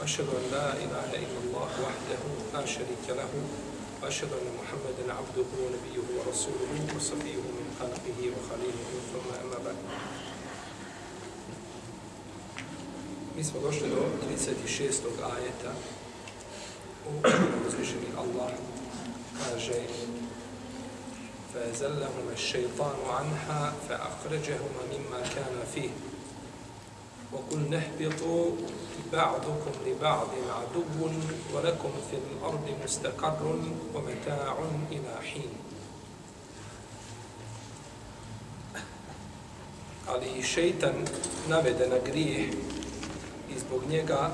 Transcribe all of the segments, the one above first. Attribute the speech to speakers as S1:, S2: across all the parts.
S1: وأشهد أن لا إله إلا الله وحده لا شريك له وأشهد أن محمدا عبده ونبيه ورسوله وصفيه من خلقه وخليله ثم أما بعد Mi smo došli do 36. ajeta u uzvišeni Allah kaže فَأَزَلَّهُمَ الشَّيْطَانُ عَنْهَا فَأَخْرَجَهُمَا مِمَّا كَانَ فِيهِ وَقُلْ نَهْبِطُوا بَعْضُكُمْ لِبَعْضٍ عَدُوٌّ وَلَكُمْ فِي الْأَرْضِ مُسْتَقَرٌّ وَمَتَاعٌ إِلَى حِينٍ Ali šeitan navede na grijeh i zbog njega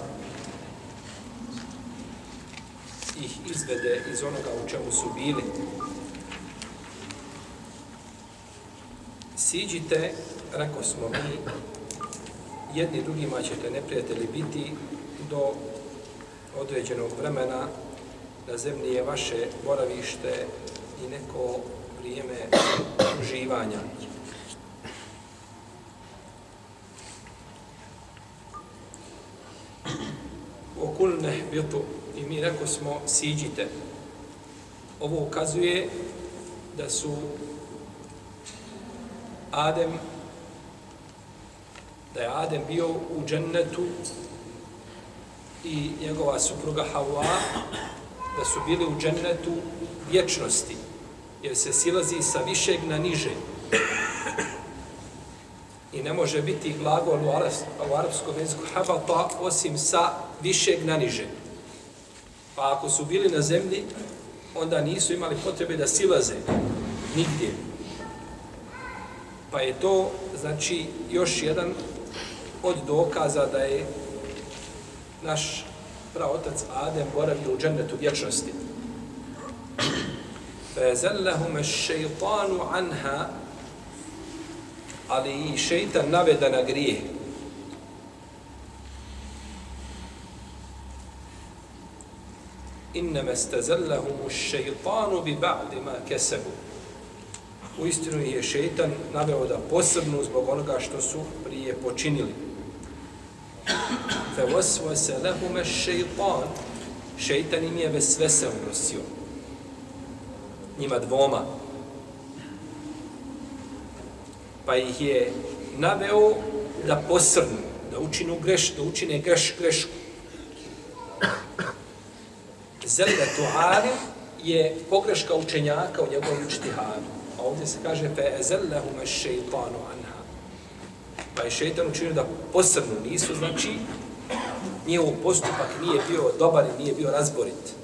S1: ih izvede iz onoga u čemu su bili. Siđite, reko smo mi, jedni drugima ćete neprijatelji biti do određenog vremena na zemlji je vaše boravište i neko vrijeme uživanja. Okulne bitu i mi rekao smo siđite. Ovo ukazuje da su Adem da je Adem bio u džennetu i njegova supruga Havva, da su bili u džennetu vječnosti jer se silazi sa višeg na niže i ne može biti glagol u, arabs, u arapskom jeziku habata osim sa višeg na niže. Pa ako su bili na zemlji, onda nisu imali potrebe da silaze nigdje. Pa je to, znači, još jedan od dokaza da je naš praotac Adem boravio u džennetu vječnosti. فَيَزَلَّهُمَ الشَّيْطَانُ عَنْهَا ali i šeitan naveda na grijeh. Innama stazallahum ash-shaytanu bi ba'di ma kasabu. U istinu je šeitan naveo da posrnu zbog onoga što su prije počinili. Fa waswasa lahum ash-shaytan. Šeitan im je vesvese unosio. Njima dvoma. Pa ih je naveo da posrnu, da učinu greš, da učine greš, grešku. Zelbetu alim je pogreška učenjaka u njegovom učtihadu A ovdje se kaže fe ezellehume šeitanu anha. Pa je šeitan učinio da posrnu nisu, znači njihov postupak nije bio dobar i nije bio razborit.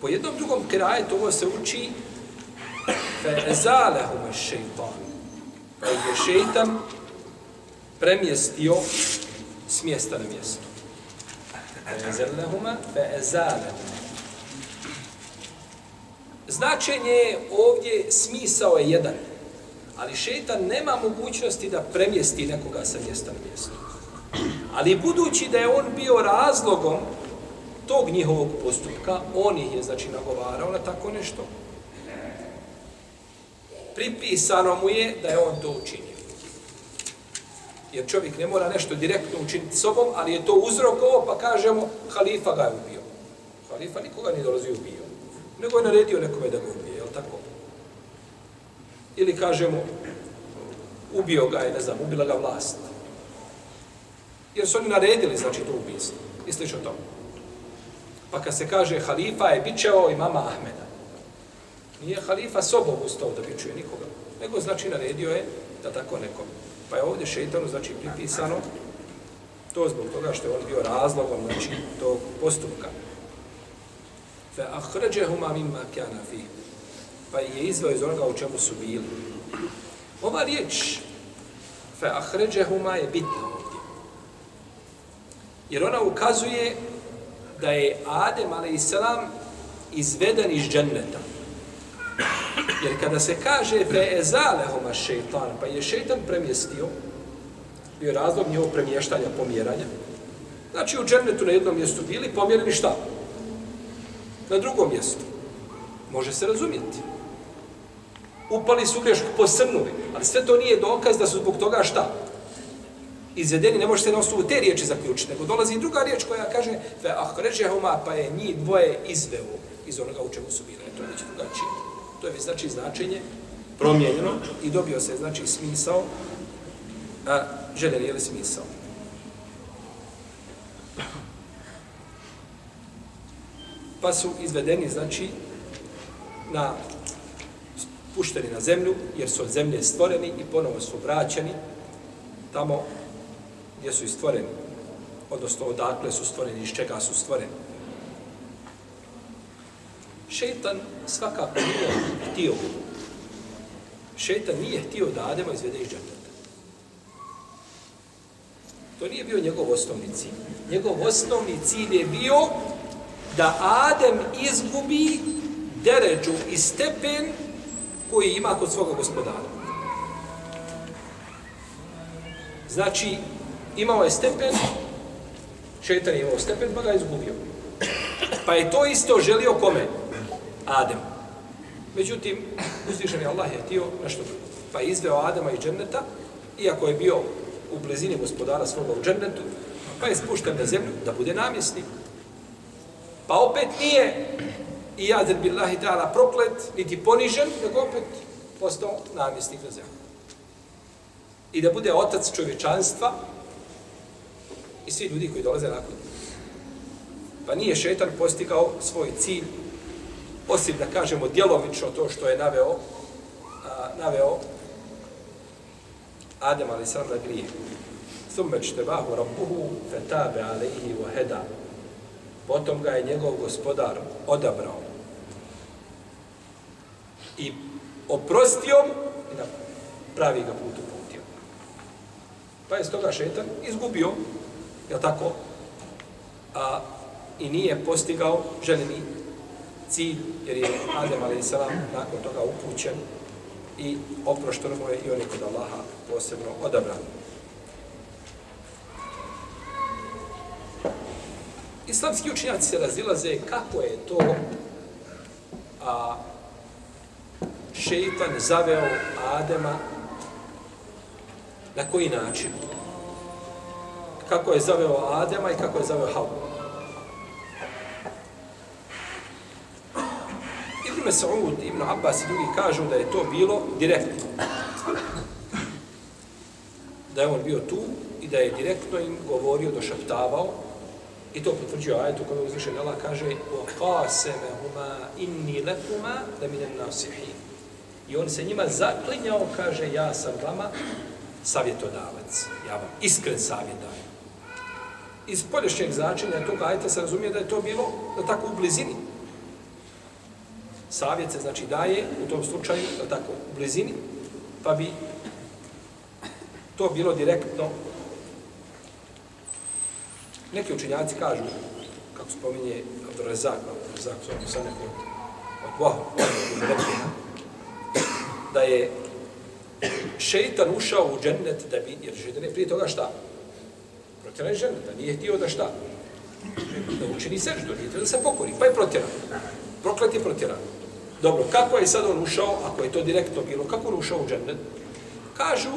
S1: Po jednom drugom krajetu ovo se uči fe ezalehuma. Pa je šeitan premjestio s mjesta na mjesto. Fezellehuma fe. Značenje je ovdje, smisao je jedan. Ali šeitan nema mogućnosti da premjesti nekoga sa mjesta na mjesto. Ali budući da je on bio razlogom tog njihovog postupka, on ih je znači nagovarao na tako nešto, pripisano mu je da je on to učinio. Jer čovjek ne mora nešto direktno učiniti sobom, ali je to uzrokovo, pa kažemo, halifa ga je ubio. Halifa nikoga nije dolazio ubio. Nego je naredio nekome da ga ubije, jel tako? Ili kažemo, ubio ga je, ne znam, ubila ga vlast. Jer su oni naredili, znači, to ubijstvo. I slično to. Pa kad se kaže halifa je bićeo i mama Ahmeda. Nije halifa sobom ustao da bićuje nikoga. Nego znači naredio je da tako nekom. Pa je ovdje šeitanu znači pripisano to zbog toga što je on bio razlogom znači tog postupka fa ahređehuma mimma kana fi. Pa je izveo iz onoga u čemu su bili. Ova riječ fa ahređehuma je bitna ovdje. Jer ona ukazuje da je Adem, a.s. izveden iz dženneta. Jer kada se kaže fe ezalehoma šeitan, pa je šeitan premjestio, bio je razlog njegovog premještanja, pomjeranja, znači u džennetu na jednom mjestu bili pomjereni šta? Na drugom mjestu. Može se razumjeti. Upali su grešku, posrnuli, ali sve to nije dokaz da su zbog toga šta? Izvedeni, ne može se na osnovu te riječi zaključiti, nego dolazi i druga riječ koja kaže fe ahređehuma, pa je njih dvoje izveo iz onoga u čemu su bile. To je već drugačije. To je već znači značenje promijenjeno i dobio se znači smisao, a željen je li smisao. Pa su izvedeni znači na pušteni na zemlju, jer su od zemlje stvoreni i ponovo su vraćeni tamo gdje su i stvoreni, odnosno odakle su stvoreni, iz čega su stvoreni. Šeitan svakako nije htio. Šeitan nije htio da Adema izvede iz džaneta. To nije bio njegov osnovni cilj. Njegov osnovni cilj je bio da Adem izgubi deređu i stepen koji ima kod svoga gospodara. Znači, imao je stepen, šetan je imao stepen, pa ga je izgubio. Pa je to isto želio kome? Adem. Međutim, uzvišen je Allah je htio nešto drugo. Pa je izveo Adema iz dženneta, iako je bio u blizini gospodara svoga u džennetu, pa je spušten na zemlju da bude namjesnik. Pa opet nije i jazer billahi ta'ala proklet, niti ponižen, nego opet postao namjesnik na zemlju. I da bude otac čovječanstva i svi ljudi koji dolaze nakon. Pa nije šetan postigao svoj cilj, osim da kažemo djelomično to što je naveo, a, naveo Adem ali sam da grije. Thumme čtebahu rabbuhu fetabe alaihi wa heda. Potom ga je njegov gospodar odabrao i oprostio i na pravi ga put uputio. Pa je s toga šetan izgubio, je tako, a, i nije postigao željeni cilj, jer je Adem a.s. nakon toga upućen i oprošteno je i on je kod Allaha posebno odabran. Islamski učinjaci se razilaze kako je to a, šeitan zaveo Adema na koji način? Kako je zaveo Adema i kako je zaveo Havu? Ibn Mas'ud, Ibn Abbas i drugi kažu da je to bilo direktno. Da je on bio tu i da je direktno im govorio, došaptavao i to potvrđuje ajetu kada uzvišen Allah kaže وَقَاسَمَهُمَا إِنِّي لَكُمَا لَمِنَ النَّاسِحِينَ I on se njima zaklinjao, kaže, ja sam vama savjetodavac. Ja vam iskren savjet dajem. Iz polješnjeg značenja toga ajta se razumije da je to bilo da tako u blizini. Savjet se znači daje u tom slučaju da tako u blizini, pa bi to bilo direktno. Neki učinjaci kažu, kako spominje Abdurazak, Abdurazak, sa nekog od Boha, od da je šeitan ušao u džennet da bi, jer šeitan je prije toga šta? Protjeran je dženneta, nije htio da šta? Da učini seždu, nije htio da se pokori, pa je protjeran. Proklet je protjeran. Dobro, kako je sad on ušao, ako je to direktno bilo, kako on ušao u džennet? Kažu,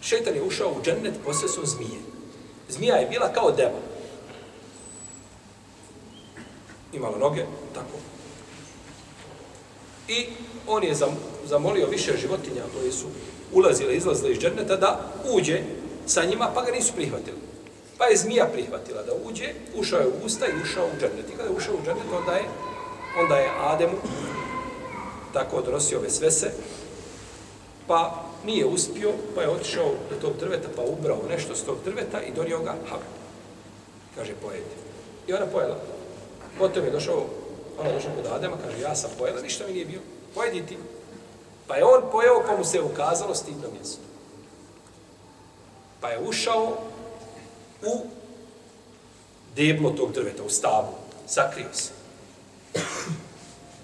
S1: šeitan je ušao u džennet posredstvom zmije. Zmija je bila kao deva. Imala noge, tako, I on je zamolio više životinja koje su ulazile izlazile iz džerneta da uđe sa njima, pa ga nisu prihvatili. Pa je zmija prihvatila da uđe, ušao je u usta i ušao u džernet. I kada je ušao u džernet, onda je, onda je Ademu tako odnosio ove svese, pa nije uspio, pa je otišao do tog drveta, pa ubrao nešto s tog drveta i donio ga hav. Kaže, pojedi. I ona pojela. Potom je došao Ona došla kod Adema, kaže, ja sam pojela, ništa mi nije bio. Pojedi ti. Pa je on pojeo, pa mu se ukazalo stidno mjesto. Pa je ušao u deblo tog drveta, u stavu. Sakrio se.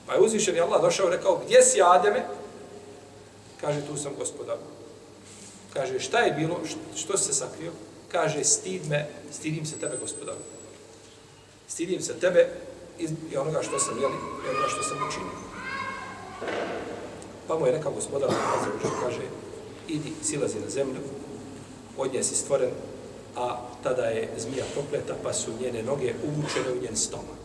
S1: Pa je uzvišen Allah došao i rekao, gdje si Ademe? Kaže, tu sam gospodar. Kaže, šta je bilo? Što se sakrio? Kaže, stid me, stidim se tebe, gospodar. Stidim se tebe i onoga što sam, jeli, i onoga što sam učinio. Pa mu je rekao gospodar, kaže, idi, silazi na zemlju, od nje si stvoren, a tada je zmija prokleta, pa su njene noge uvučene u njen stomak.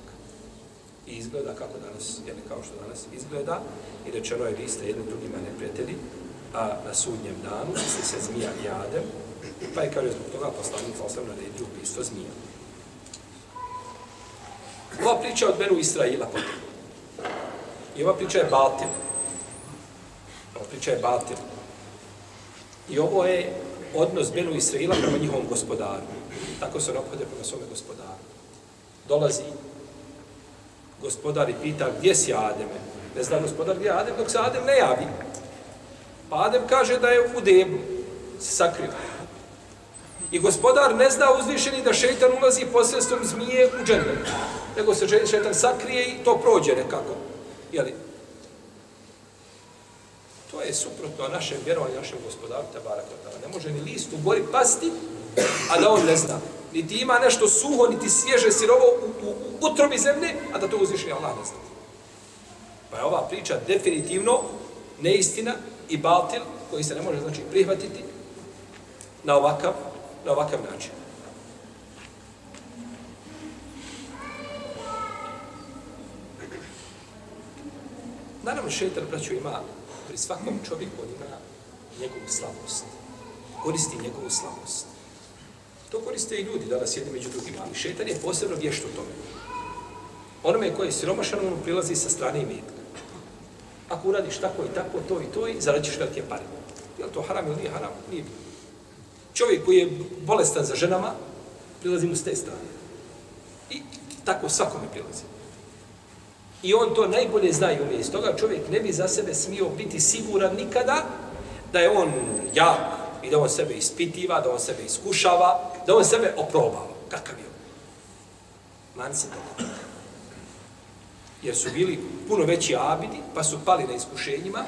S1: I izgleda kako danas, jeli, kao što danas izgleda, i rečeno je, vi ste jedni drugima neprijatelji, a na sudnjem danu misli se zmija i Adem, pa je kaže zbog toga poslanik sa osam naredio ubistvo zmija. Ova priča od Benu Israila potom. I ova priča je Batil. Ova priča je Batil. I ovo je odnos Benu Israila prema njihovom gospodaru. Tako se on obhode prema svome gospodaru. Dolazi gospodar i pita gdje si Ademe? Ne zna gospodar gdje je Adem dok se Adem ne javi. Pa Adem kaže da je u debu, se sakrio. I gospodar ne zna uzvišeni da šeitan ulazi posredstvom zmije u džennet. Nego se šeitan sakrije i to prođe nekako. Jeli? To je suprotno našem vjerovanju, našem gospodaru, Tebara Kotala. Ne može ni list u gori pasti, a da on ne zna. Niti ima nešto suho, niti svježe sirovo u, u, u utrobi zemlje, a da to uzvišeni Allah ne zna. Pa je ova priča definitivno neistina i batil koji se ne može znači prihvatiti na ovakav, na ovakav način. Naravno, šeitan, braću, ima pri svakom čovjeku on ima njegovu slabost. Koristi njegovu slabost. To koriste i ljudi danas jedni među drugima, ali šetan je posebno vješt u tome. Onome koji je siromašan, on prilazi sa strane imetka ako uradiš tako i tako, to i to, i zaradiš velike pare. Je li to haram ili nije haram? Nije bilo. Čovjek koji je bolestan za ženama, prilazi mu s te strane. I tako svakome prilazi. I on to najbolje zna i umije. toga čovjek ne bi za sebe smio biti siguran nikada da je on jak i da on sebe ispitiva, da on sebe iskušava, da on sebe oprobava. Kakav je on? Man se toga jer su bili puno veći abidi, pa su pali na iskušenjima,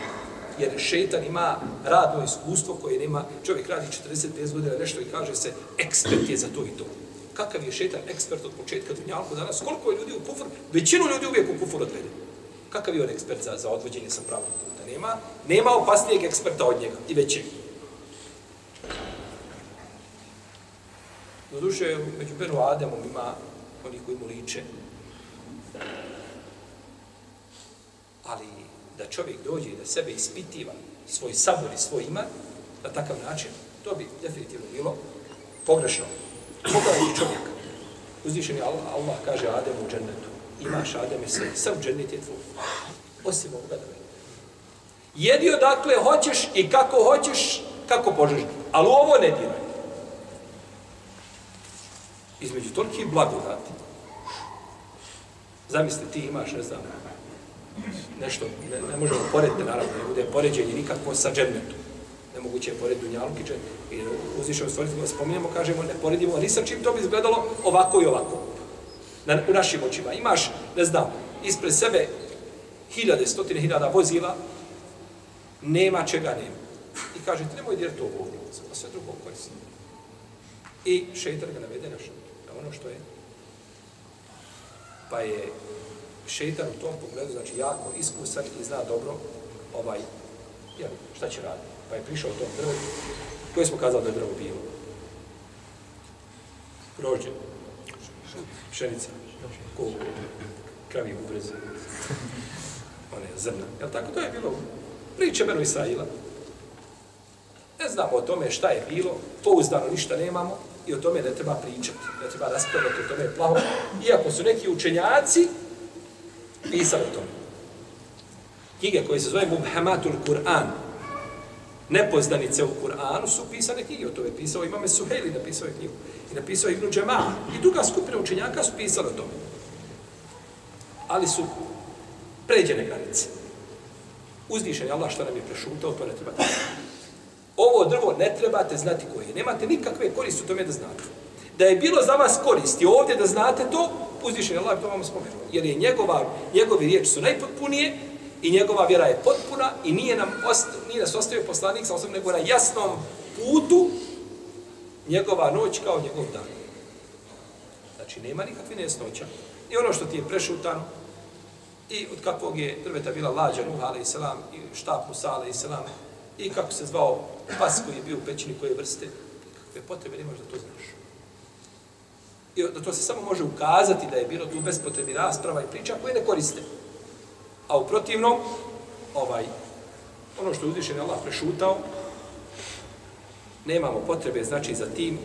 S1: jer šeitan ima radno iskustvo koje nema, čovjek radi 45 godina nešto i kaže se, ekspert je za to i to. Kakav je šeitan ekspert od početka dunjalku danas? Koliko je ljudi u kufur? Većinu ljudi uvijek u kufur odvede. Kakav je on ekspert za, za odvođenje sa pravog puta? Nema, nema opasnijeg eksperta od njega i većeg. Doduše, među Benu Ademom ima oni koji mu liče, Ali da čovjek dođe i da sebe ispitiva svoj sabor i svoj iman na takav način, to bi definitivno bilo pogrešno. Pogledajte čovjeka. Uzvišen je Allah, Allah kaže Ademu u džennetu. Imaš Ademe sve, sam džennet je tvoj. Osim ovoga da vedi. Jedi odakle hoćeš i kako hoćeš, kako požeš. Ali ovo ne diraj. Između toliki blagodati. Zamisli, ti imaš, ne znam, nešto, ne, ne možemo porediti, naravno, ne bude poređenje nikakvo sa džennetom. Nemoguće je porediti dunjalki džennet. I uzvišemo stvoriti, spominjamo, kažemo, ne poredimo, ni sa čim to bi izgledalo ovako i ovako. Na, u našim očima. Imaš, ne znam, ispred sebe hiljade, stotine hiljada vozila, nema čega nema. I kaže, ti nemoj dirati ovo ovdje, samo sve drugo koristi. I šeitar ga navede na ono što je. Pa je šeitan u tom pogledu, znači jako iskusan i zna dobro ovaj, jel, šta će raditi. Pa je prišao u tom drvu, koje smo kazali da je drvo bilo? Grožđe. Pšenica. Koliko? Kravi ubrez. One zrna. Jel tako? To je bilo priče Beno Israila. Ne znamo o tome šta je bilo, pouzdano ništa nemamo i o tome ne treba pričati, ne treba raspravljati o tome je plaho. Iako su neki učenjaci pisali to. Knjige koje se zove Mubhamatul Kur'an, nepoznanice u Kur'anu, su pisane knjige. O to je pisao Imame Suhejli, napisao je knjigu. I napisao Ibnu Džema. I druga skupina učenjaka su pisali o tome. Ali su pređene granice. Uzdišen je Allah što nam je prešutao, to ne treba Ovo drvo ne trebate znati koje je. Nemate nikakve koriste u tome da znate. Da je bilo za vas koristi ovdje da znate to, uzvišen je Allah to vam spomenuo. Jer je njegova, njegovi riječi su najpotpunije i njegova vjera je potpuna i nije nam ost, nije nas ostavio poslanik sa osobom, nego na jasnom putu njegova noć kao njegov dan. Znači, nema nikakve nesnoća. I ono što ti je prešutano, i od kakvog je drveta bila lađa Nuh, ali i selam, i štap Musa, ali i selam, i kako se zvao pas koji je bio u pećini koje vrste, kakve potrebe nemaš da to znaš. I da to se samo može ukazati da je bilo tu bespotrebni rasprava i priča koje ne koriste. A u protivnom, ovaj, ono što je uzvišen Allah prešutao, nemamo potrebe, znači, za tim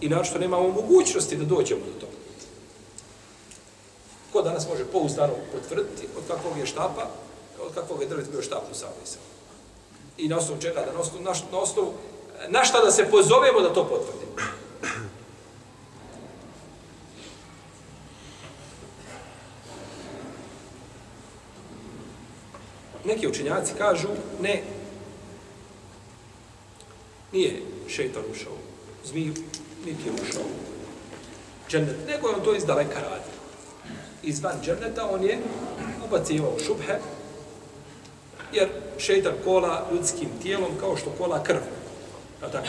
S1: i na što nemamo mogućnosti da dođemo do toga. Ko danas može pouzdano potvrditi od kakvog je štapa, od kakvog je drvet bio štap u Savisa. I na osnovu čega, da na osnovu, na, na osnovu, na šta da se pozovemo da to potvrdimo. Neki učenjaci kažu, ne, nije šeitan ušao zmiju, niti je ušao džennet, nego je on to iz daleka radi. Izvan dženneta on je ubacivao šubhe, jer šeitan kola ljudskim tijelom kao što kola krv. A tako?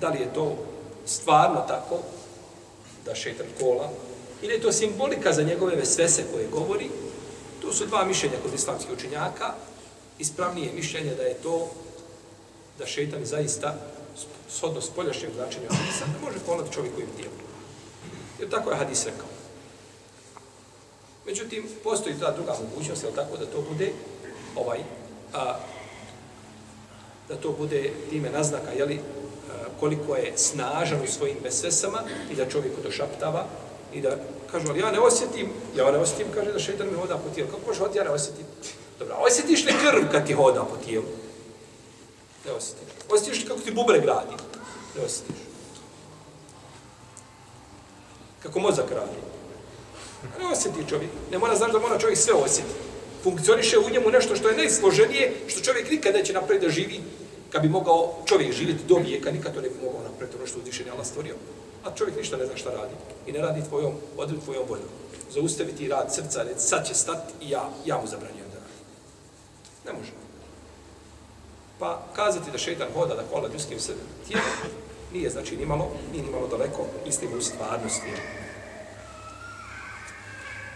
S1: Da li je to stvarno tako, da šeitan kola, ili je to simbolika za njegove vesvese koje govori, tu su dva mišljenja kod islamskih učenjaka, ispravnije mišljenje da je to da šeitan zaista shodno spoljašnjeg značenja hadisa, ne može ponad čovjekovim tijelom. Jer tako je hadis rekao. Međutim, postoji ta druga mogućnost, je tako, da to bude ovaj, a, da to bude time naznaka, jeli, koliko je snažan u svojim besvesama i da čovjek došaptava i da kažu, ali ja ne osjetim, ja ne osjetim, kaže da šeitan mi hoda po tijelu. Kako može hoditi, ja ne osjetim? Dobro, osjetiš li krv kad ti hoda po tijelu? Ne osjetiš. Osjetiš li kako ti bubre gradi? Ne osjetiš. Kako mozak radi? Ne osjeti čovjek. Ne mora znaš da mora čovjek sve osjetiti. Funkcioniše u njemu nešto što je najsloženije, što čovjek nikad neće napraviti da živi, kad bi mogao čovjek živjeti do vijeka, nikad to ne bi mogao napraviti ono što uzvišenje Allah stvorio. A čovjek ništa ne zna šta radi. I ne radi tvojom, odred tvojom voljom. Zaustaviti rad srca, reći sad će stati i ja, ja mu zabranjujem da radi. Ne može. Pa kazati da šeitan hoda da kola ljudskim tijelom, nije znači ni malo, nije ni malo daleko, mislim u stvarnosti.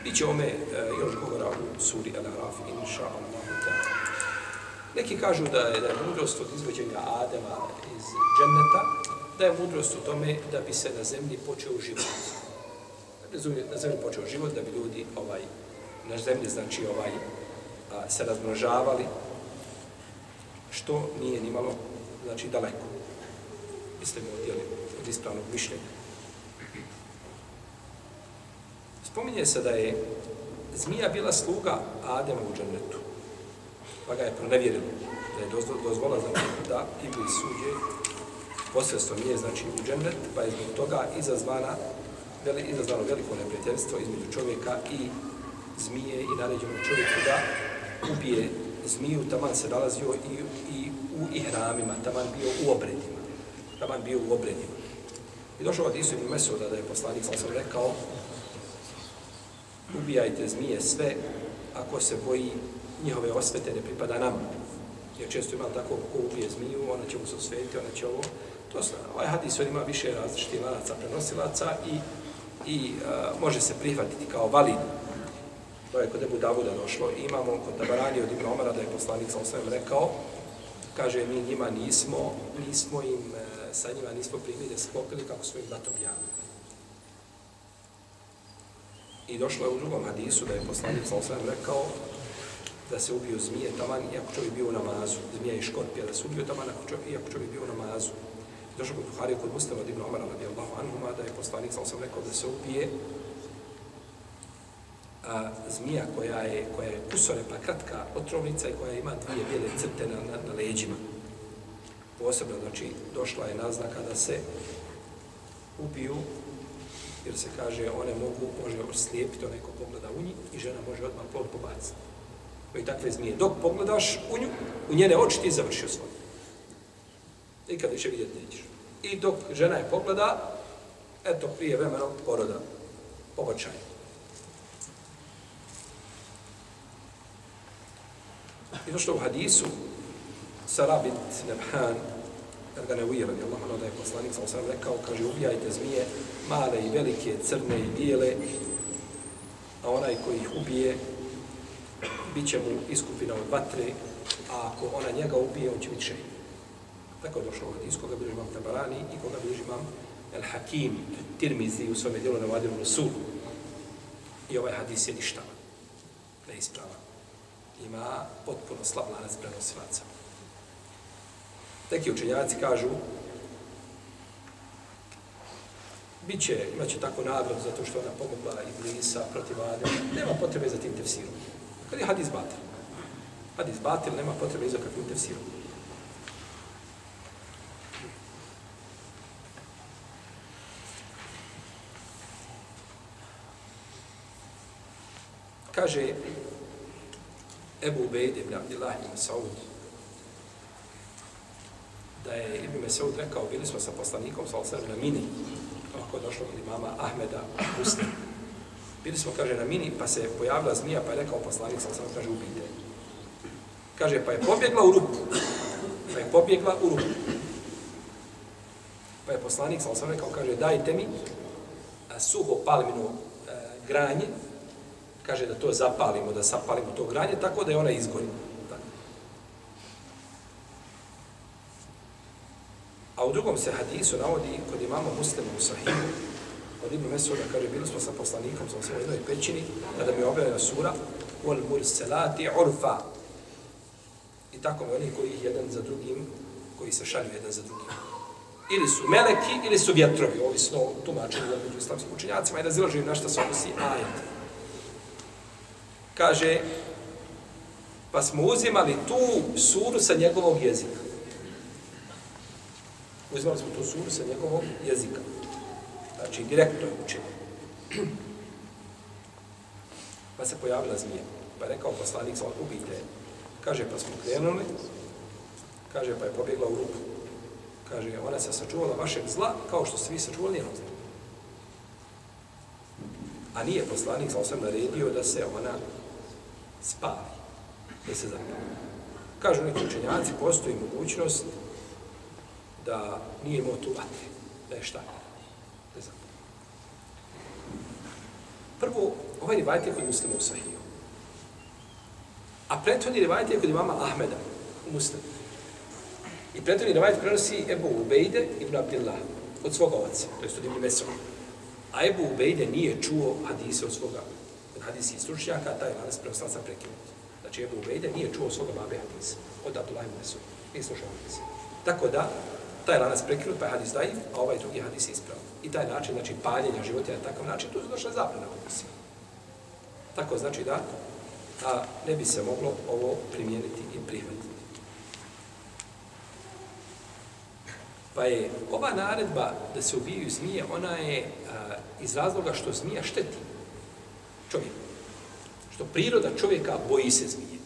S1: Biće ome e, još govora u suri Al-Araf, inša Allah. Neki kažu da je, da je mudrost od izvođenja Adema iz dženneta, da je mudrost u tome da bi se na zemlji počeo život. Na zemlji počeo život, da bi ljudi ovaj, na zemlji, znači, ovaj, a, se razmnožavali, što nije ni malo, znači, daleko. Mislimo od, od ispravnog mišljenja. Spominje se da je zmija bila sluga Adema u džennetu, pa ga je pronevjerilo, da je dozvola za da Iblis suđe posredstvom nje, znači, u džennet, pa je zbog toga izazvana, veli, izazvano veliko neprijateljstvo između čovjeka i zmije i naređenog čovjeku da ubije zmiju, taman se nalazio i, i u ihramima, taman bio u obredima. Taman bio u obredima. I došao od Isu ibn Mesuda da je poslanik sam sam rekao ubijajte zmije sve ako se boji njihove osvete ne pripada nama. Jer često ima tako ko ubije zmiju, ona će mu se osvetiti, ona će ovo. To su, ovaj hadis ima više različitih lanaca prenosilaca i, i a, može se prihvatiti kao valid To je kod Ebu Davuda došlo. Imamo kod Tabarani od Ibn Omara da je poslanik sa osvijem rekao, kaže, mi njima nismo, nismo im, e, sa njima nismo primili da sklopili kako svojim im javili. I došlo je u drugom hadisu da je poslanik sa osvijem rekao da se ubio zmije taman iako čovjek bio u namazu. Zmije i škorpija da se ubio taman iako čovjek bio u namazu. Došao kod Buhari kod Muslima od Ibn Omara radijallahu anhuma da je poslanik sa sam rekao da se ubije a, zmija koja je, koja je kusore pa kratka otrovnica i koja ima dvije bijele crte na, na, na leđima. Posebno, znači, došla je naznaka da se ubiju, jer se kaže, one mogu, može oslijepiti onaj ko pogleda u njih i žena može odmah plod pobaciti. I takve zmije. Dok pogledaš u nju, u njene oči ti završio svoj. Nikad više vidjeti nećeš. I dok žena je pogleda, eto, prije vremena poroda, pobačaj. I došlo u hadisu, Sarabit Nebhan, jer ga ne ujela, je Allah ono da je poslanik, sam sam rekao, kaže, ubijajte zmije, male i velike, crne i bijele, a onaj koji ih ubije, bit će mu iskupina od vatre, a ako ona njega ubije, on će biti šeji. Tako je došlo u hadisu, koga bilježi imam Tabarani i koga bilježi imam El Hakim, Tirmizi u svome dijelu na Vadiru I ovaj hadis je ništava, neispravan. Ima potpuno slab lanac prenosilaca. Neki učenjaci kažu Biće, imaće tako nagradu zato što ona pomogla Iblisa protiv Adema. Nema potrebe za tim tefsirom. Kad je hadis batil. Hadis batil, nema potrebe za kakvim tefsirom. Kaže Ebu Ubejd ibn Abdillah ibn Saud da je Ibn Mesaud rekao, bili smo sa poslanikom sa osam na mini, kako je došlo od imama Ahmeda Muslim. Bili smo, kaže, na mini, pa se pojavila zmija, pa je rekao poslanik sa osam, kaže, ubijte. Kaže, pa je pobjegla u rupu. Pa je pobjegla u rupu. Pa je poslanik sa osam rekao, kaže, dajte mi suho palmino e, granje, kaže da to zapalimo, da sapalimo to granje, tako da je ona izgori. A u drugom se hadisu navodi kod imama muslima u sahihu, od Ibn Mesuda kaže, bili smo sa poslanikom, sa u jednoj pećini, kada mi je objavljena sura, ul murselati urfa. I tako mi oni koji jedan za drugim, koji se šalju jedan za drugim. Ili su meleki, ili su vjetrovi, ovisno o tumačenju među islamskim učenjacima, i razilažuju na šta se odnosi ajet. Kaže, pa smo uzimali tu suru sa njegovog jezika. Uzimali smo tu suru sa njegovog jezika. Znači, direktno je učenje. Pa se pojavila zmija. Pa je rekao poslanik, sa ubijte. Kaže, pa smo krenuli. Kaže, pa je pobjegla u rupu. Kaže, ona se sačuvala vašeg zla, kao što ste vi sačuvali njenog zla. A nije poslanik sa osam naredio da se ona spavi, da se zapali. Kažu neki učenjaci, postoji mogućnost da nije imao tu vatre, da je šta? Da je zapao. Prvo, ovaj rivajt je kod muslima u sahiju. A prethodni rivajt je kod imama Ahmeda u muslimu. I prethodni rivajt prenosi Ebu Ubejde ibn Abdillah od svoga oca, to je od Ibn A Ebu Ubejde nije čuo hadise od svoga od hadisi stručnjaka, taj lanas prenoslaca prekinut. Znači Ebu Ubejde nije čuo svoga babe hadisa od Abdullah ibn Mesud. Nije slušao hadisa. Tako da, taj lanac prekinut, pa je hadis daiv, a ovaj drugi hadis ispravan. I taj način, znači, paljenja života na takav način, tu su došle zabrane od. Tako znači da, a ne bi se moglo ovo primijeniti i prihvatiti. Pa je ova naredba da se ubijaju zmije, ona je a, iz razloga što zmija šteti čovjek. Što priroda čovjeka boji se zmije.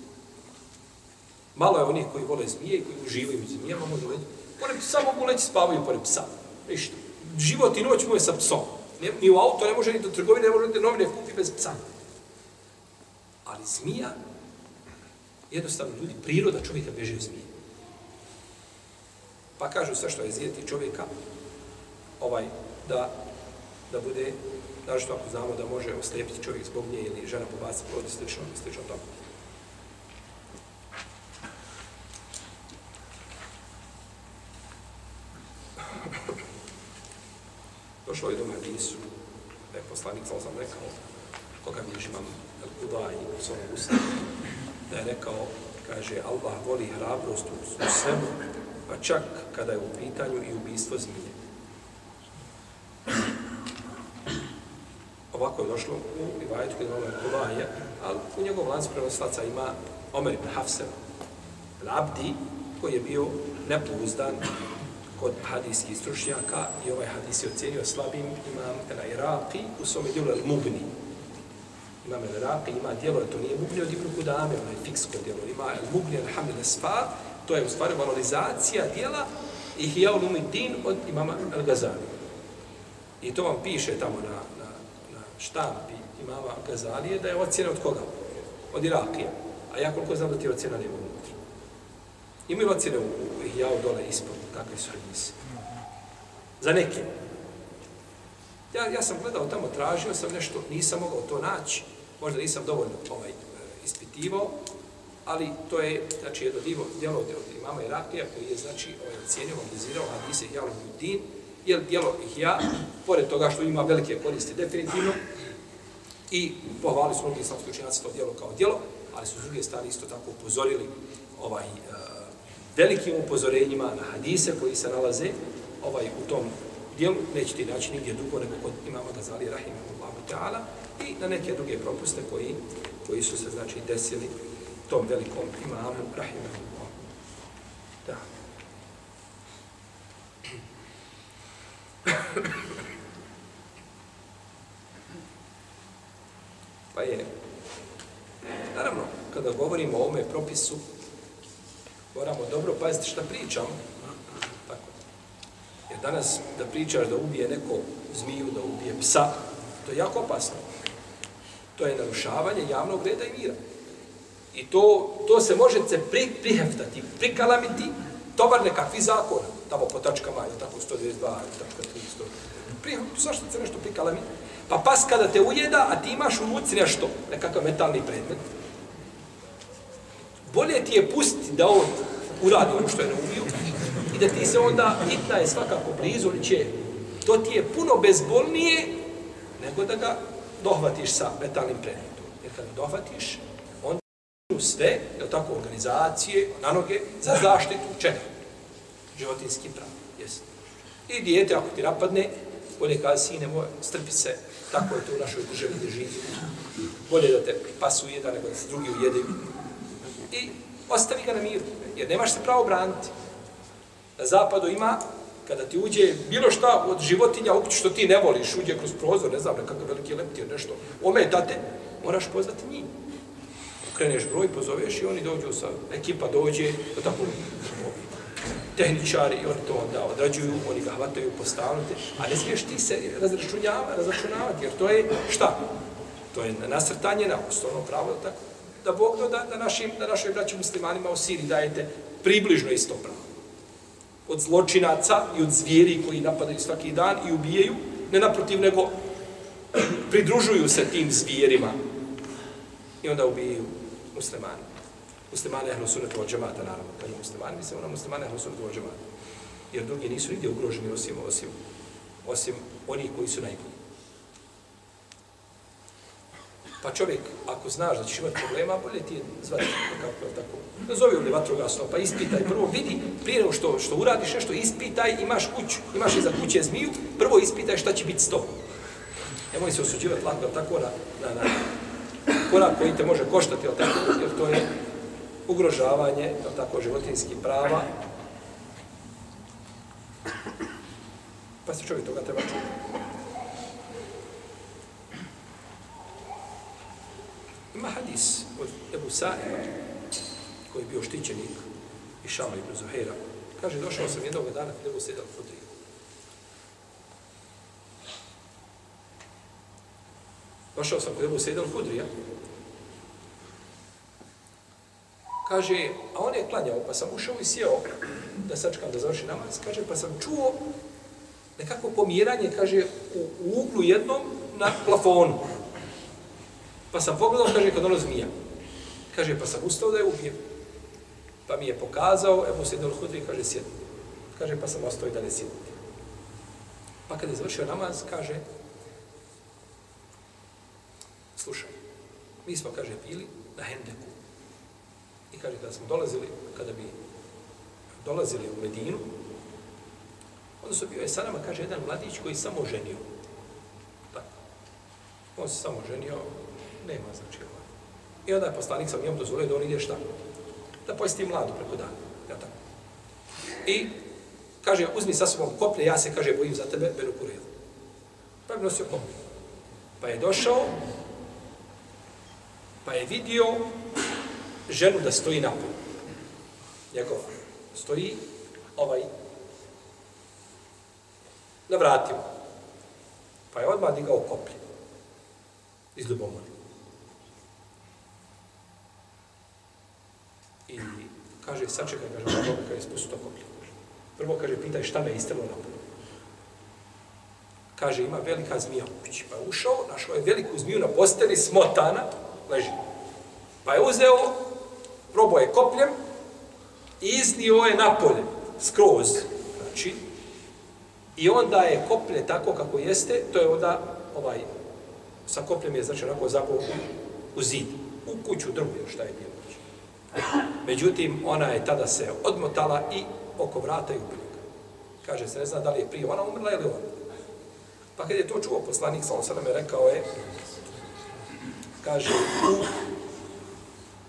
S1: Malo je onih koji vole zmije i koji uživaju zmijama, mogu Pored psa mogu leći spavaju pored psa. Ništa. Život i noć mu je sa psom. Ni u auto ne može ni do trgovine, ne može ni novine kupi bez psa. Ali zmija, jednostavno ljudi, priroda čovjeka beže od zmije. Pa kažu sve što je zijeti čovjeka, ovaj, da, da bude, da što ako znamo da može oslijepiti čovjek zbog nje ili žena pobaciti plod i slično, slično tome. Došlo je do hadisu, da je poslanik, sam sam rekao, koga mi imam Udaj u svom usta, da je rekao, kaže, Allah voli hrabrost u svemu, pa čak kada je u pitanju i ubistvo zmije. Ovako je došlo u Ivajetu kada Omer Kulaje, ali u njegovom lancu prenoslaca ima Omer ibn Hafsem, Labdi, koji je bio nepouzdan, kod hadijskih stručnjaka i ovaj hadis je ocenio slabim imam El Iraqi u svome dijelu El Mubni. Imam El Iraqi ima dijelo, to nije Mubni od Ibnu Kudame, ono je fiksko dijelo, ima El Mubni El Hamil Esfa, to je u stvari valorizacija dijela Ihya Umidin od imama Al-Gazali. I to vam piše tamo na štampi imama Gazalije da je ocjena od koga? Od Irakija. A ja koliko znam da ti ocjena nema unutra. Imaju ocjene u, u Ihyau dole ispod, kakve su hadise? Za neke. Ja, ja sam gledao tamo, tražio sam nešto, nisam mogao to naći. Možda nisam dovoljno ovaj, ispitivao, ali to je znači jedno divo djelo od imama Irakija koji je znači ovaj ocjenio, analizirao hadise Jalul Din je dijelo ih ja pored toga što ima velike koristi definitivno i pohvali su mnogi islamski učenjaci to dijelo kao djelo ali su s druge strane isto tako upozorili ovaj e, velikim upozorenjima na hadise koji se nalaze ovaj u tom dijelu, nećete naći nigdje drugo nego kod imama Gazali Rahimahullahu ta'ala i na neke druge propuste koji, koji su se znači desili tom velikom imamu Rahimahullahu. Da. Pa je, naravno, kada govorimo o ovome propisu, moramo dobro paziti šta pričamo. Tako. Jer danas da pričaš da ubije neko zmiju, da ubije psa, to je jako opasno. To je narušavanje javnog reda i mira. I to, to se može se pri, priheftati, prikalamiti, tovar nekakvi zakona tamo po tačkama, je tako 122, tačka 300. Prije, zašto se nešto prikalamiti? Pa pas kada te ujeda, a ti imaš u ruci nešto, nekakav metalni predmet, bolje ti je pustiti da on uradi ono što je naumio i da ti se onda hitna je svakako blizu ili će. To ti je puno bezbolnije nego da ga dohvatiš sa metalnim predmetom. Jer kada dohvatiš, onda sve, je tako, organizacije, na noge, za zaštitu čega? Životinski prav. Yes. I dijete, ako ti napadne, bolje kada sine moj, strpi se, tako je to u našoj državi gdje živi. Bolje da te pas ujeda nego da se drugi ujedaju. I ostavi ga na miru, jer nemaš se pravo braniti. Na zapadu ima, kada ti uđe bilo šta od životinja, u što ti ne voliš, uđe kroz prozor, ne znam, nekakav veliki leptir, nešto, ometate, moraš pozvati njih. Kreneš broj, pozoveš i oni dođu sa, ekipa dođe, to tako, tehničari, i oni to onda odrađuju, oni ga hvataju, postavljate, a ne smiješ ti se razračunjava, razračunavati, jer to je šta? To je nasrtanje na osnovno pravo, tako, da Bog da, da, našim, da našoj braću muslimanima u Siriji dajete približno isto pravo. Od zločinaca i od zvijeri koji napadaju svaki dan i ubijaju, ne naprotiv, nego pridružuju se tim zvijerima i onda ubijaju muslimani. Muslimane ehlu sunnetu od džemata, naravno, kažu muslimani, mislim ono muslimane ehlu sunnetu od džemata. Jer drugi nisu nigdje ugroženi osim, osim, osim onih koji su najbolji. Pa čovjek, ako znaš da ćeš imati problema, bolje ti je zvati pa kako je tako. Nazovi ovdje vatrogasno, pa ispitaj. Prvo vidi, prije nego što, što uradiš nešto, ispitaj, imaš kuću, imaš iza kuće zmiju, prvo ispitaj šta će biti s tobom. Nemoj se osuđivati lako, tako na, na, na korak koji te može koštati, jel tako, jer to je ugrožavanje, jel tako, životinskih prava. Pa se čovjek toga treba čuti. Ima hadis od Ebu Sa'ima, koji je bio štićenik i Šama ibn Zuhaira. Kaže, došao sam jednog dana kod Ebu Sedal Fudrija. Došao sam kod Ebu Sedal Fudrija. Kaže, a on je klanjao, pa sam ušao i sjeo da sačkam da završi namaz. Kaže, pa sam čuo nekako pomiranje, kaže, u, u uglu jednom na plafonu. Pa sam pogledao, kaže, kad ono zmija. Kaže, pa sam ustao da je ubijem. Pa mi je pokazao, evo se jedno hudri, kaže, sjedni. Kaže, pa sam ostao i dalje sjediti. Pa kad je završio namaz, kaže, slušaj, mi smo, kaže, bili na Hendeku. I kaže, kada smo dolazili, kada bi dolazili u Medinu, onda su bio je sa nama, kaže, jedan mladić koji samo ženio. Tako. On se samo ženio, nema znači ovaj. I onda je poslanik sam njom dozvolio da on ide šta? Da posti mladu preko dana. Ja tako. I kaže, uzmi sa sobom koplje, ja se, kaže, bojim za tebe, Benu Kurelu. Pa je nosio koplje. Pa je došao, pa je vidio ženu da stoji na polu. Njegova. Stoji ovaj na vratima. Pa je odmah digao koplje iz ljubomore. I kaže, sačekaj, kaže, ono kada je spustu to koplje. Prvo, kaže, pitaj šta me je istrlo na polu. Kaže, ima velika zmija u kući. Pa je ušao, našao je veliku zmiju na posteli, smotana, leži. Pa je uzeo, probao je kopljem i iznio je napolje, skroz. Znači, i onda je koplje tako kako jeste, to je onda, ovaj, sa kopljem je, znači, onako zapao u, u zid, u kuću drugu, šta je bilo. Međutim, ona je tada se odmotala i oko vrata i ubila. Kaže se, ne zna da li je prije ona umrla ili on. Pa kad je to čuo poslanik, sa osam rekao je, kaže, u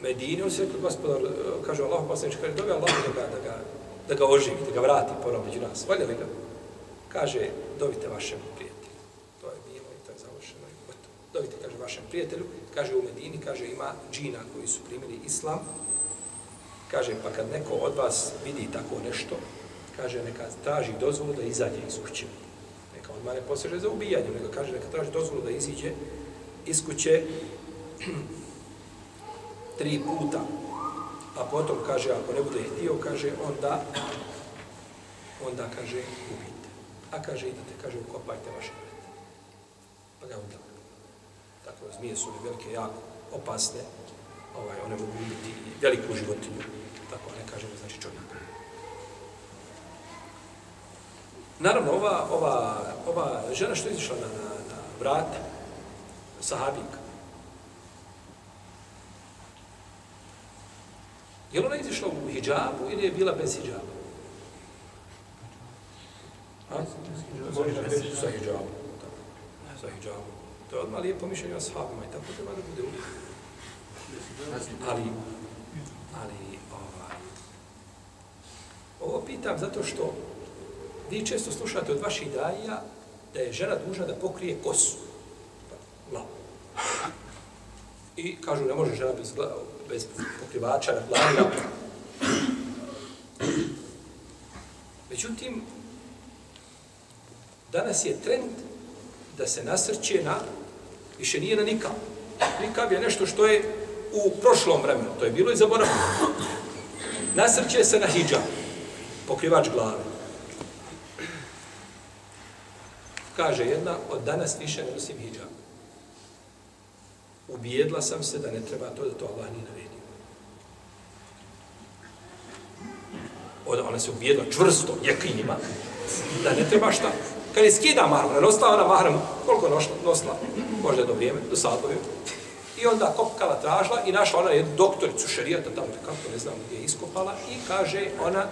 S1: Medini, on se rekli, gospodar, e, kaže Allah, poslanič, kaže, dobi Allah da ga, da ga, da ga oživi, da ga vrati ponovno među nas. Volje li ga? Kaže, dovite vašem prijatelju. To je bilo i to je završeno i gotovo. Kaže, vašem prijatelju. Kaže, u Medini, kaže, ima džina koji su primili islam, Kaže, pa kad neko od vas vidi tako nešto, kaže, neka traži dozvolu da izađe iz kuće. Neka odmah ne poseže za ubijanje, nego kaže, neka traži dozvolu da iziđe iz kuće tri puta. A potom, kaže, ako ne bude htio, kaže, onda, onda, kaže, ubijte. A kaže, idete, kaže, ukopajte vaše vrete. Pa ga onda. Tako, zmije su velike, jako opasne, ovaj, one mogu ubiti veliku životinju tako ne kažemo, znači čovjek. Naravno, ova, ova, ova žena što je izišla na, na, na vrat, sahabika, je li ona izišla u hijabu ili je bila bez hijaba? A? Sa hijabom. Sa hijabom. To je odmah lijepo mišljenje o sahabima i tako treba da bude uvijek. Ali, ali ovaj, Ovo pitam zato što vi često slušate od vaših dajija da je žena dužna da pokrije kosu. Glavu. I kažu, ne može žena bez, glavu, bez pokrivača na glavi. Međutim, danas je trend da se nasrće na, više nije na nikav. Nikav je nešto što je u prošlom vremenu, to je bilo i zaboravljeno. Nasrće se na hijab pokrivač glave. Kaže jedna, od danas više ne nosim hijab. Ubijedla sam se da ne treba to, da to Allah nije naredio. Od, ona se ubijedla čvrsto, jekinima, da ne treba šta. Kad je skida mahram, ne nosila ona mahram, koliko nosla, nosla, možda do vrijeme, do sadove. I onda kopkala tražila i našla ona jednu doktoricu šarijata, tamo kako ne znam gdje je iskopala, i kaže ona,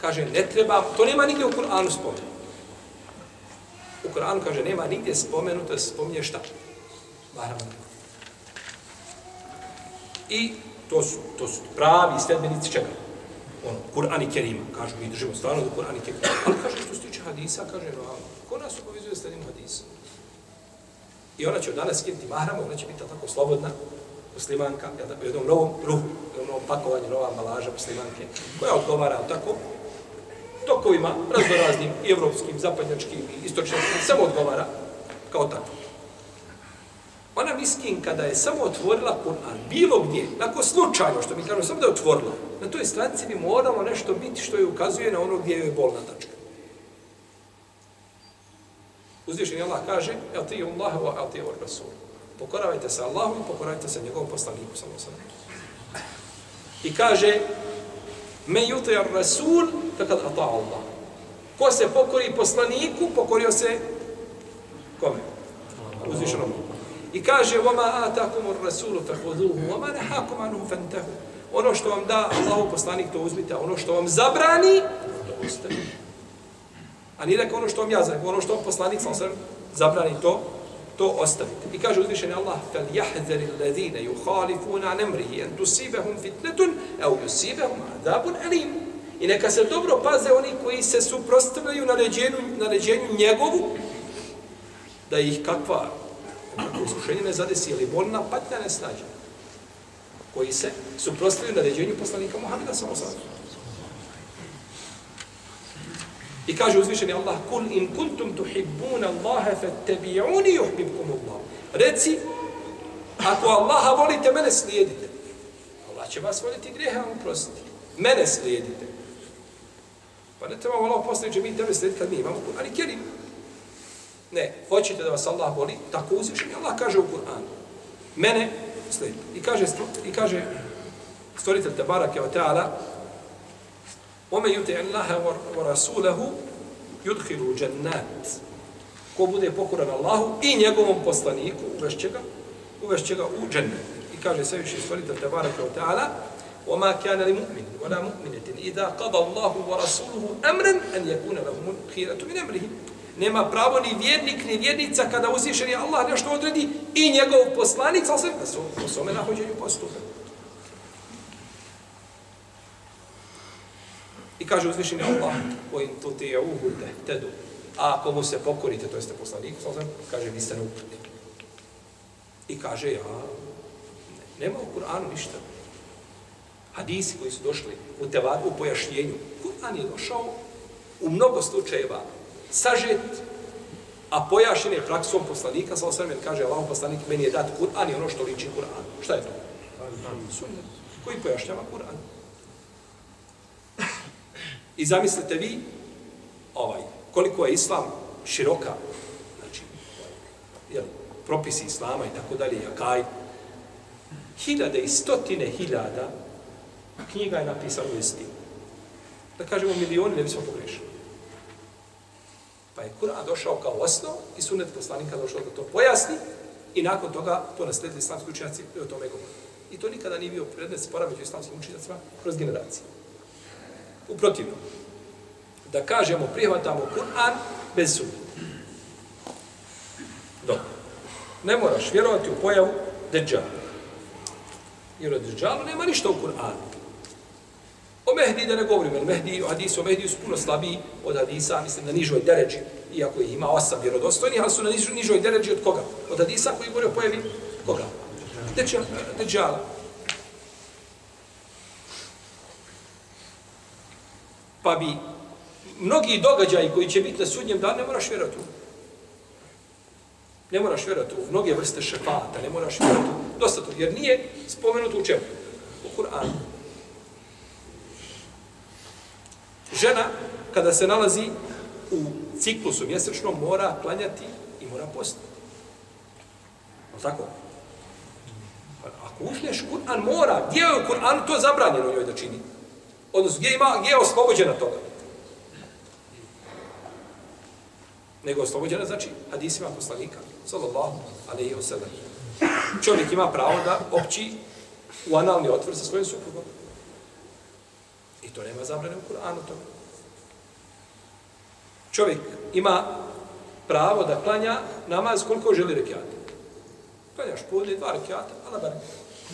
S1: kaže ne treba, to nema nigdje u Kur'anu spomenuto. U Kur'anu kaže nema nigdje spomenuto da se spominje šta? Mahram. I to su, to su pravi sledbenici čega? Ono, Kur'an i Kerima. Kažu, mi držimo stvarno do Kur'an i Kerima. Ali kaže, što se tiče hadisa, kaže, no, ko nas obavezuje sledimo hadisa? I ona će od danas skinuti mahramu, ona će biti tako slobodna, muslimanka, jel tako, jednom novom ruhu, jednom novom pakovanju, nova ambalaža muslimanke, koja odgovara, tako, tokovima raznoraznim i evropskim, zapadnjačkim i istočnjačkim, samo odgovara kao tako. Ona miskin kada je samo otvorila Kur'an, bilo gdje, nakon slučajno, što mi kažemo, samo da je otvorila, na toj stranici bi moralo nešto biti što je ukazuje na ono gdje je bolna tačka. Uzvišen Allah kaže, el ti Allah wa el ti Rasul. Pokoravajte se Allahu i pokoravajte se njegovom poslaniku, samo sam. I kaže, Me yuti ar rasul, takad ata Allah. Ko se pokori poslaniku, pokorio se kome? Uzvišenom. I kaže, وَمَا آتَاكُمُ الرَّسُولُ فَحُذُوهُ وَمَا نَحَاكُمْ عَنُهُ فَانْتَهُ Ono što vam da, Allahu poslanik, to uzmite, ono što vam zabrani, to ostavite. A nije rekao ono što vam ja zabrani, ono što vam poslanik, sam zabrani to, to ostavite. I kaže uzvišeni Allah, فَلْيَحْذَرِ الَّذِينَ يُخَالِفُونَ عَنْ أَمْرِهِ أَنْ تُسِيبَهُمْ فِتْنَةٌ أَوْ يُسِيبَهُمْ عَذَابٌ أَلِيمٌ I neka se dobro paze oni koji se suprostavljaju naređenju, naređenju njegovu, da ih kakva Ako iskušenje ne zadesi, ili bolna patnja ne snađe. Koji se suprostavljaju naređenju poslanika Muhammeda samo I kaže uzvišeni Allah, kul in kuntum tuhibbuna Allahe fattabi'uni yuhibbukum Allah. Reci, ako Allaha volite, mene slijedite. Allah će vas voliti grijeha, vam oprostiti. Mene slijedite. Pa ne trebamo Allah postaviti, mi tebe slijediti kad mi imamo Kur'an. i Kerim. Ne, hoćete da vas Allah voli, tako uzvišeni Allah kaže u Kur'anu. Mene slijedite. I kaže, i kaže stvoritelj Tabarake wa ta'ala, Ome yute Allaha wa rasulahu yudkhilu jannat. Ko bude pokoran Allahu i njegovom poslaniku, uvešće ga, uvešće ga u džennet. I kaže sve više stvoritelj Tabaraka wa ta'ala, وما كان لمؤمن ولا مؤمنة إذا قضى الله ورسوله أمرا أن يكون لهم الخيرة من أمرهم nema pravo ni vjernik, ni vjernica kada uzvišeni Allah nešto odredi i njegov poslanik, ali sve da su po svome nahođenju postupe. I kaže uzvišeni Allah, koji to tu ti je uhude, tedu. A ako mu se pokorite, to jeste poslanik, sve, kaže, vi ste na uputi. I kaže, ja, ne, nema u Kur'anu ništa. Hadisi koji su došli u tevar, u pojašnjenju. Kur'an je došao u mnogo slučajeva sažet, a pojašen je praksom poslanika, sa osvrame kaže, Allah poslanik, meni je dat Kur'an i ono što liči Kur'an. Šta je to? Sunnet. Koji pojašnjava Kur'an? I zamislite vi, ovaj, koliko je islam široka, znači, jel, propisi islama i tako dalje, jakaj, hiljade i stotine hiljada knjiga je napisano u istinu. Da kažemo milioni, ne bismo pogrešili. Pa je Kur'an došao kao osnov i sunet poslanika došao da to pojasni i nakon toga to nasledili islamski učenjaci i o tome govori. I to nikada nije bio predmet spora među islamskim učenjacima kroz generacije. U protivnom, da kažemo prihvatamo Kur'an bez sumnje. Dobro. Ne moraš vjerovati u pojavu Dejjala. Jer od Dejjalu nema ništa u Kur'anu. O Mehdi da ne govorim, jer Mehdi, hadisi o Mehdi su puno slabiji od hadisa, mislim, na nižoj deređi, iako ih ima osam vjerodostojnih, ali su na nižoj, nižoj deređi od koga? Od hadisa koji govori o pojavi koga? Deđala. Pa bi mnogi događaji koji će biti na sudnjem danu, ne moraš vjerovati Ne moraš vjerati u mnoge vrste šefata, ne moraš vjerovati dosta to, jer nije spomenuto u čemu? U Kur'anu. Žena, kada se nalazi u ciklusu mjesečnom, mora klanjati i mora postati. No tako? Ako uzmeš Kur'an, mora. Gdje je Kur'an to zabranjeno njoj da čini? Odnosno, gdje, ima, gdje je oslobođena toga? Nego oslobođena, znači, hadisima poslanika, sallallahu alaihi wa sallam. Čovjek ima pravo da opći u analni otvor sa svojim suprugom. To nema zabrane u Kur'anu tome. Čovjek ima pravo da klanja namaz koliko želi rekiata. Klanjaš podne dva rekiata, ala bar.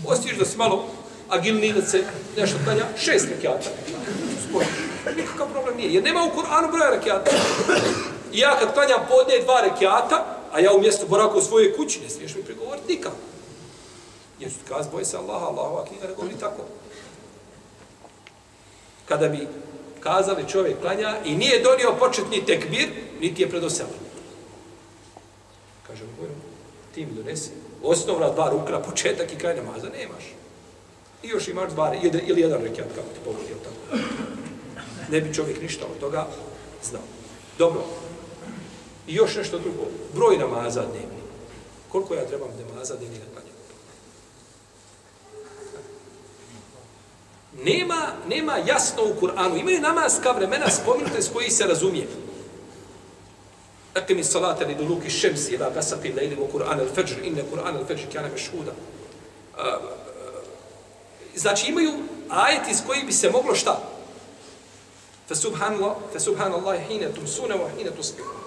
S1: Ostiš da si malo agilni da se nešto klanja, šest rekiata. Spojiš. Nikakav problem nije. Jer nema u Kur'anu broja rekiata. I ja kad klanjam podne dva rekiata, a ja umjesto boraka u svojoj kući, ne smiješ mi pregovoriti nikako. Jer su kaz, boj se Allaha, Allahova knjiga ne govori tako kada bi kazali čovjek klanja i nije donio početni tekbir, niti je predoselio. Kaže govorim, ti mi donesi osnovna dva rukna, početak i kraj namaza, nemaš. I još imaš dva, ili jedan rekiat, kako ti pogodi, tako. Ne bi čovjek ništa od toga znao. Dobro. I još nešto drugo. Broj namaza dnevni. Koliko ja trebam namaza dnevni klanjam? Nema, nema jasno u Kur'anu. Imaju namaska vremena spominute s koji se razumije. Dakle salata li duluki šemsi ila gasaki lejli u Kur'an al-Fajr, inne Kur'an al-Fajr kjana mešhuda. Znači imaju ajeti s koji bi se moglo šta? Fa subhanallah, fa subhanallah hine tumsune wa hine tusbihu.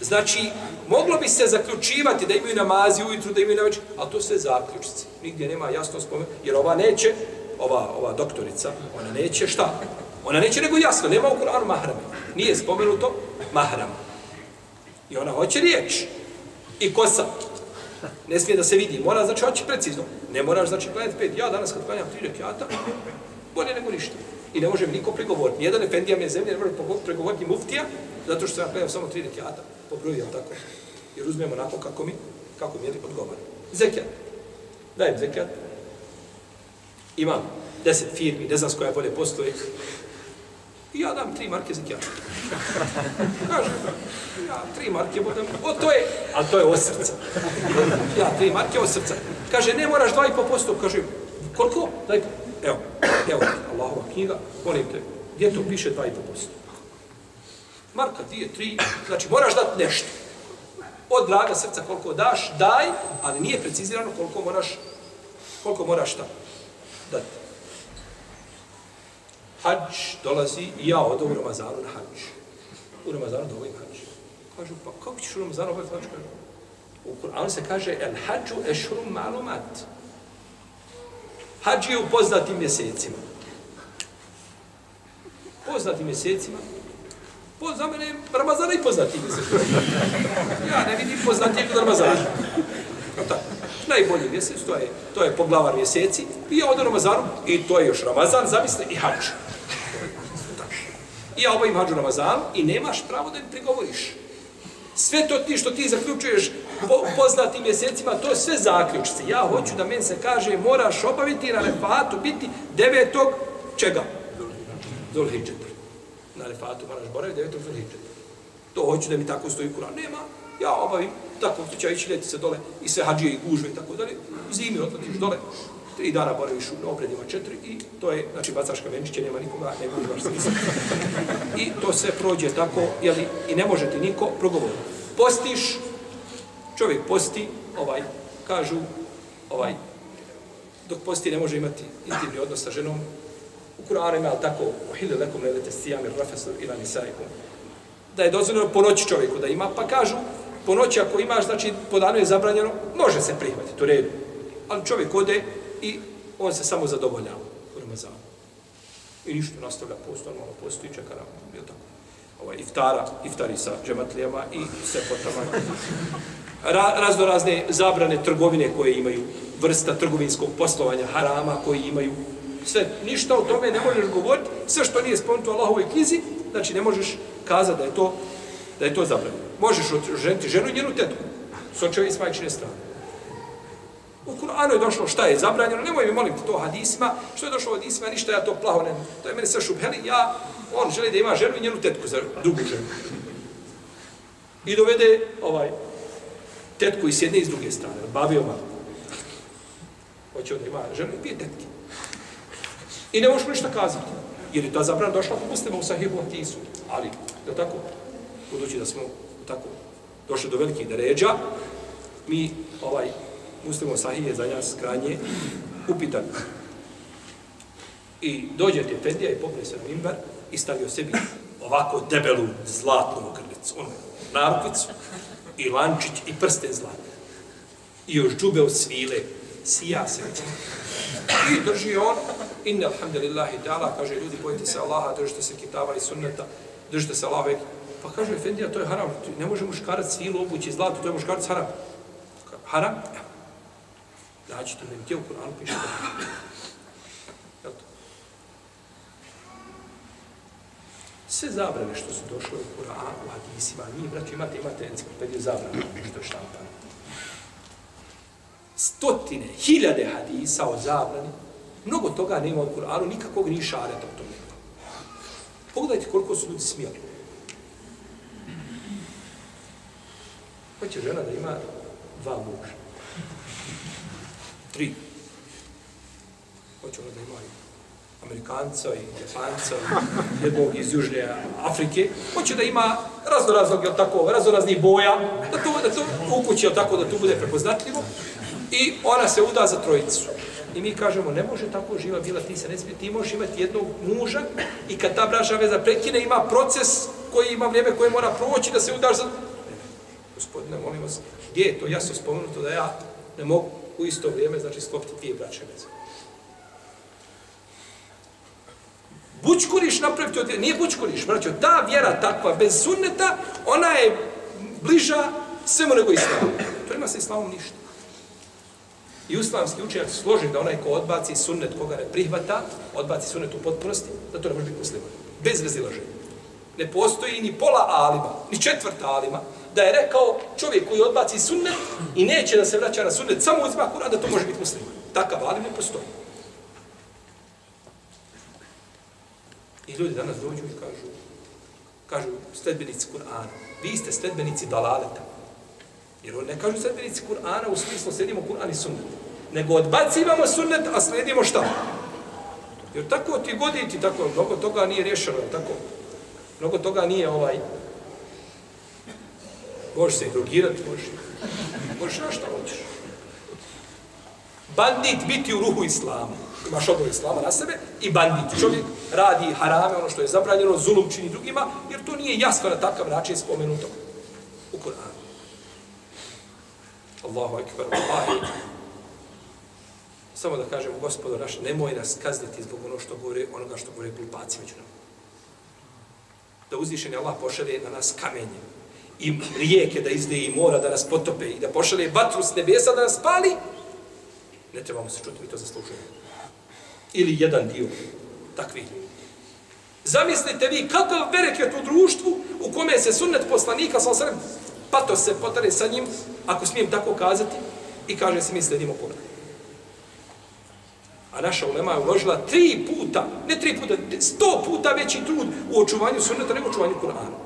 S1: Znači, moglo bi se zaključivati da imaju namazi ujutru, da imaju namazi, ali to sve zaključici. Nigdje nema jasno spomen, jer ova neće, ova, ova doktorica, ona neće šta? Ona neće nego jasno, nema u Kur'anu mahrame. Nije spomenuto mahram. I ona hoće riječ. I kosa. Ne smije da se vidi. Mora, znači, hoće precizno. Ne moraš, znači, gledati pet. Ja danas kad klanjam tri rekiata, bolje nego ništa. I ne može mi niko pregovoriti. Nijedan efendija me zemlje ne može pregovoriti muftija, zato što sam ja klanjao samo tri rekiata. Po broju, jel tako? Jer uzmemo onako kako mi, kako mi je odgovara. Zekijat. Dajem zekijat. Imam deset firmi, ne znam s koja bolje postoje. I ja dam tri marke zekijata. Kažem, ja tri marke budem, o to je, ali to je od srca. Ja tri marke od srca. Kaže, ne moraš dva i po posto. Kaže, koliko? Daj po. Evo, evo, Allahova knjiga, molim te, gdje to piše dva i po posto? Marka, dvije, tri, znači moraš dati nešto. Od draga srca koliko daš, daj, ali nije precizirano koliko moraš, koliko moraš šta dati. Hadž dolazi i ja odam u Ramazanu na hadž. U Ramazanu dovolim hadž. Kažu, pa kako ćeš u Ramazanu obaviti hadž? Kažu, u Kur'anu se kaže, el hadžu ešrum malumat. Hadž je u poznatim mjesecima. Poznatim mjesecima. Po, za mene Ramazana i poznati mjesec. Ja ne vidim poznatijeg od Ramazana. No tako. Najbolji mjesec, to je, to je poglavar mjeseci. I ja odu Ramazanu, i to je još Ramazan, zamisli, i hač. I ja obavim hađu Ramazanu i nemaš pravo da mi prigovoriš. Sve to ti što ti zaključuješ po poznatim mjesecima, to je sve zaključci. Ja hoću da meni se kaže, moraš obaviti na refatu, biti devetog, čega? Zulhidžeta. Na Arefatu moraš boraviti devetog Zulhidžeta. To hoću da mi tako stoji kuran. Nema, ja obavim, tako što će ići leti se dole i sve hađije i gužve i tako dalje. U Zimi odletiš dole, tri dana boraviš u obredima četiri i to je, znači, bacaš kamenčiće, nema nikoga, ne gužvaš se I to se prođe tako, jeli, i ne može ti niko progovoriti. Postiš, čovjek posti, ovaj, kažu, ovaj, dok posti ne može imati intimni odnos sa ženom, Kur'anu ima tako, uhili lekom lelete sijamir rafesu ila nisaikum, da je dozvoljeno po noći čovjeku da ima, pa kažu, po noći ako imaš, znači po danu je zabranjeno, može se prihvatiti, u redu. Ali čovjek ode i on se samo zadovoljava u Ramazanu. I ništa nastavlja posto, normalno posto i čeka nam, je tako? Ovaj, iftara, iftari sa džematlijama i sve potama. Ra, razno razne zabrane trgovine koje imaju, vrsta trgovinskog poslovanja, harama koji imaju, sve, ništa o tome ne možeš govoriti, sve što nije spomenuto u Allahovoj knjizi, znači ne možeš kazati da je to, da je to zabranjeno. Možeš oženiti ženu i njenu tetku, s očevi s majčine strane. U Kur'anu je došlo šta je zabranjeno, nemoj mi molim te to hadisma, što je došlo od hadisma, ništa ja to plaho ne, to je meni sve šubheli, ja, on želi da ima ženu i njenu tetku za drugu ženu. I dovede ovaj tetku i s jedne i s druge strane, bavio ma. Hoće on da ima ženu i pije tetke. I ne možeš ništa kazati, jer je ta zabrana došla kod muslima u sahibu hadisu. Ali, je tako? Budući da smo tako došli do velikih deređa, mi ovaj muslimo sahih je za nas krajnje upitan. I dođe ti Efendija i popne se na mimbar i stavio sebi ovako debelu zlatnu ogrlicu, ono, narukvicu i lančić i prsten zlatne. I još džube od svile, sija se. I drži on, inna alhamdulillahi ta'ala, kaže ljudi, bojite se Allaha, držite se kitava i sunneta, držite se Allaha Pa kaže Efendija, to je haram, ne može muškarac svilu obući zlato, to je muškarac haram. Haram? Ja. Nađite ne gdje u Kur'anu piše da. Sve zabrane što su došle u Kur'anu, u hadisima, mi, braći, imate, imate enciklopediju zabrane, što je štampano. Stotine, hiljade hadisa o zabrani, mnogo toga nema u Kur'anu, nikakvog ni šareta u tom nema. Pogledajte koliko su ljudi smijali. Hoće žena da ima dva muža tri. Hoće ona da ima i Amerikanca i Japanca i jednog iz Južne Afrike. Hoće da ima razno raznog, jel tako, razno raznih boja, da to, da to ukući, jel tako, da to bude prepoznatljivo. I ona se uda za trojicu. I mi kažemo, ne može tako živa bila, ti se ne smije, ti možeš imati jednog muža i kad ta bračna veza prekine, ima proces koji ima vrijeme koje mora proći da se udaš za... Gospodine, molim vas, gdje je to jasno spomenuto da ja ne mogu u isto vrijeme, znači sklopiti dvije bračne veze. Bučkuriš napraviti od nije bučkuriš, braćo, ta vjera takva, bez sunneta, ona je bliža svemu nego islamu. To ima sa islamom ništa. I islamski učenjaci složi da onaj ko odbaci sunnet koga ne prihvata, odbaci sunnet u potpunosti, da to ne može biti musliman. Bez razilaženja. Ne postoji ni pola alima, ni četvrta alima, da je rekao čovjek koji odbaci sunnet i neće da se vraća na sunnet, samo uzma Kur'an, da to može biti musliman. Takav alim ne postoji. I ljudi danas dođu i kažu, kažu sledbenici Kur'ana, vi ste sledbenici dalaleta. Jer oni ne kažu sredbenici Kur'ana u smislu sledimo Kur'an i sunnet. Nego odbacivamo sunnet, a sledimo šta? Jer tako ti goditi, tako, mnogo toga nije rješeno, tako. Mnogo toga nije ovaj... Možeš se i drugirati, možeš. Možeš na šta hoćeš. Bandit biti u ruhu islama. Imaš odbor islama na sebe i bandit. Čovjek radi harame, ono što je zabranjeno, zulum čini drugima, jer to nije jasno na takav način spomenuto u Koranu. Allahu ekber, Allahi. Samo da kažemo, gospodo naš, nemoj nas kazniti zbog ono što govore, onoga što govore glupaci među nama. Da uzvišen Allah pošalje na nas kamenje i rijeke da izde i mora da nas potope i da pošalje vatru s nebesa da nas pali, ne trebamo se čuti, mi to zaslužujemo. Ili jedan dio takvih Zamislite vi kakav bereket u društvu u kome se sunnet poslanika sa osrem pato se potare sa njim, ako smijem tako kazati, i kaže se mi sledimo Kur'an. A naša ulema je uložila tri puta, ne tri puta, sto puta veći trud u očuvanju sunneta nego u očuvanju Kur'ana.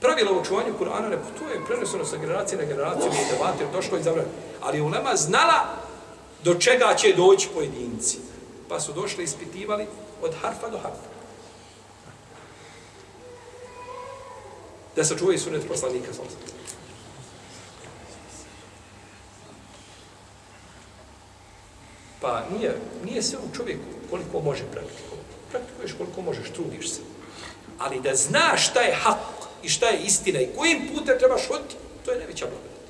S1: Pravila u očuvanju Kur'ana, ne, to je preneseno sa generacije na generaciju, nije debate, došlo i zavrano. Ali ulema znala do čega će doći pojedinci. Pa su došli ispitivali od harfa do harfa. Da se čuvaju sunet poslanika. Pa nije, nije sve u čovjeku koliko može praktikovati. Praktikuješ koliko možeš, trudiš se. Ali da znaš šta je hak i šta je istina i kojim putem trebaš hoditi, to je najveća blagodat.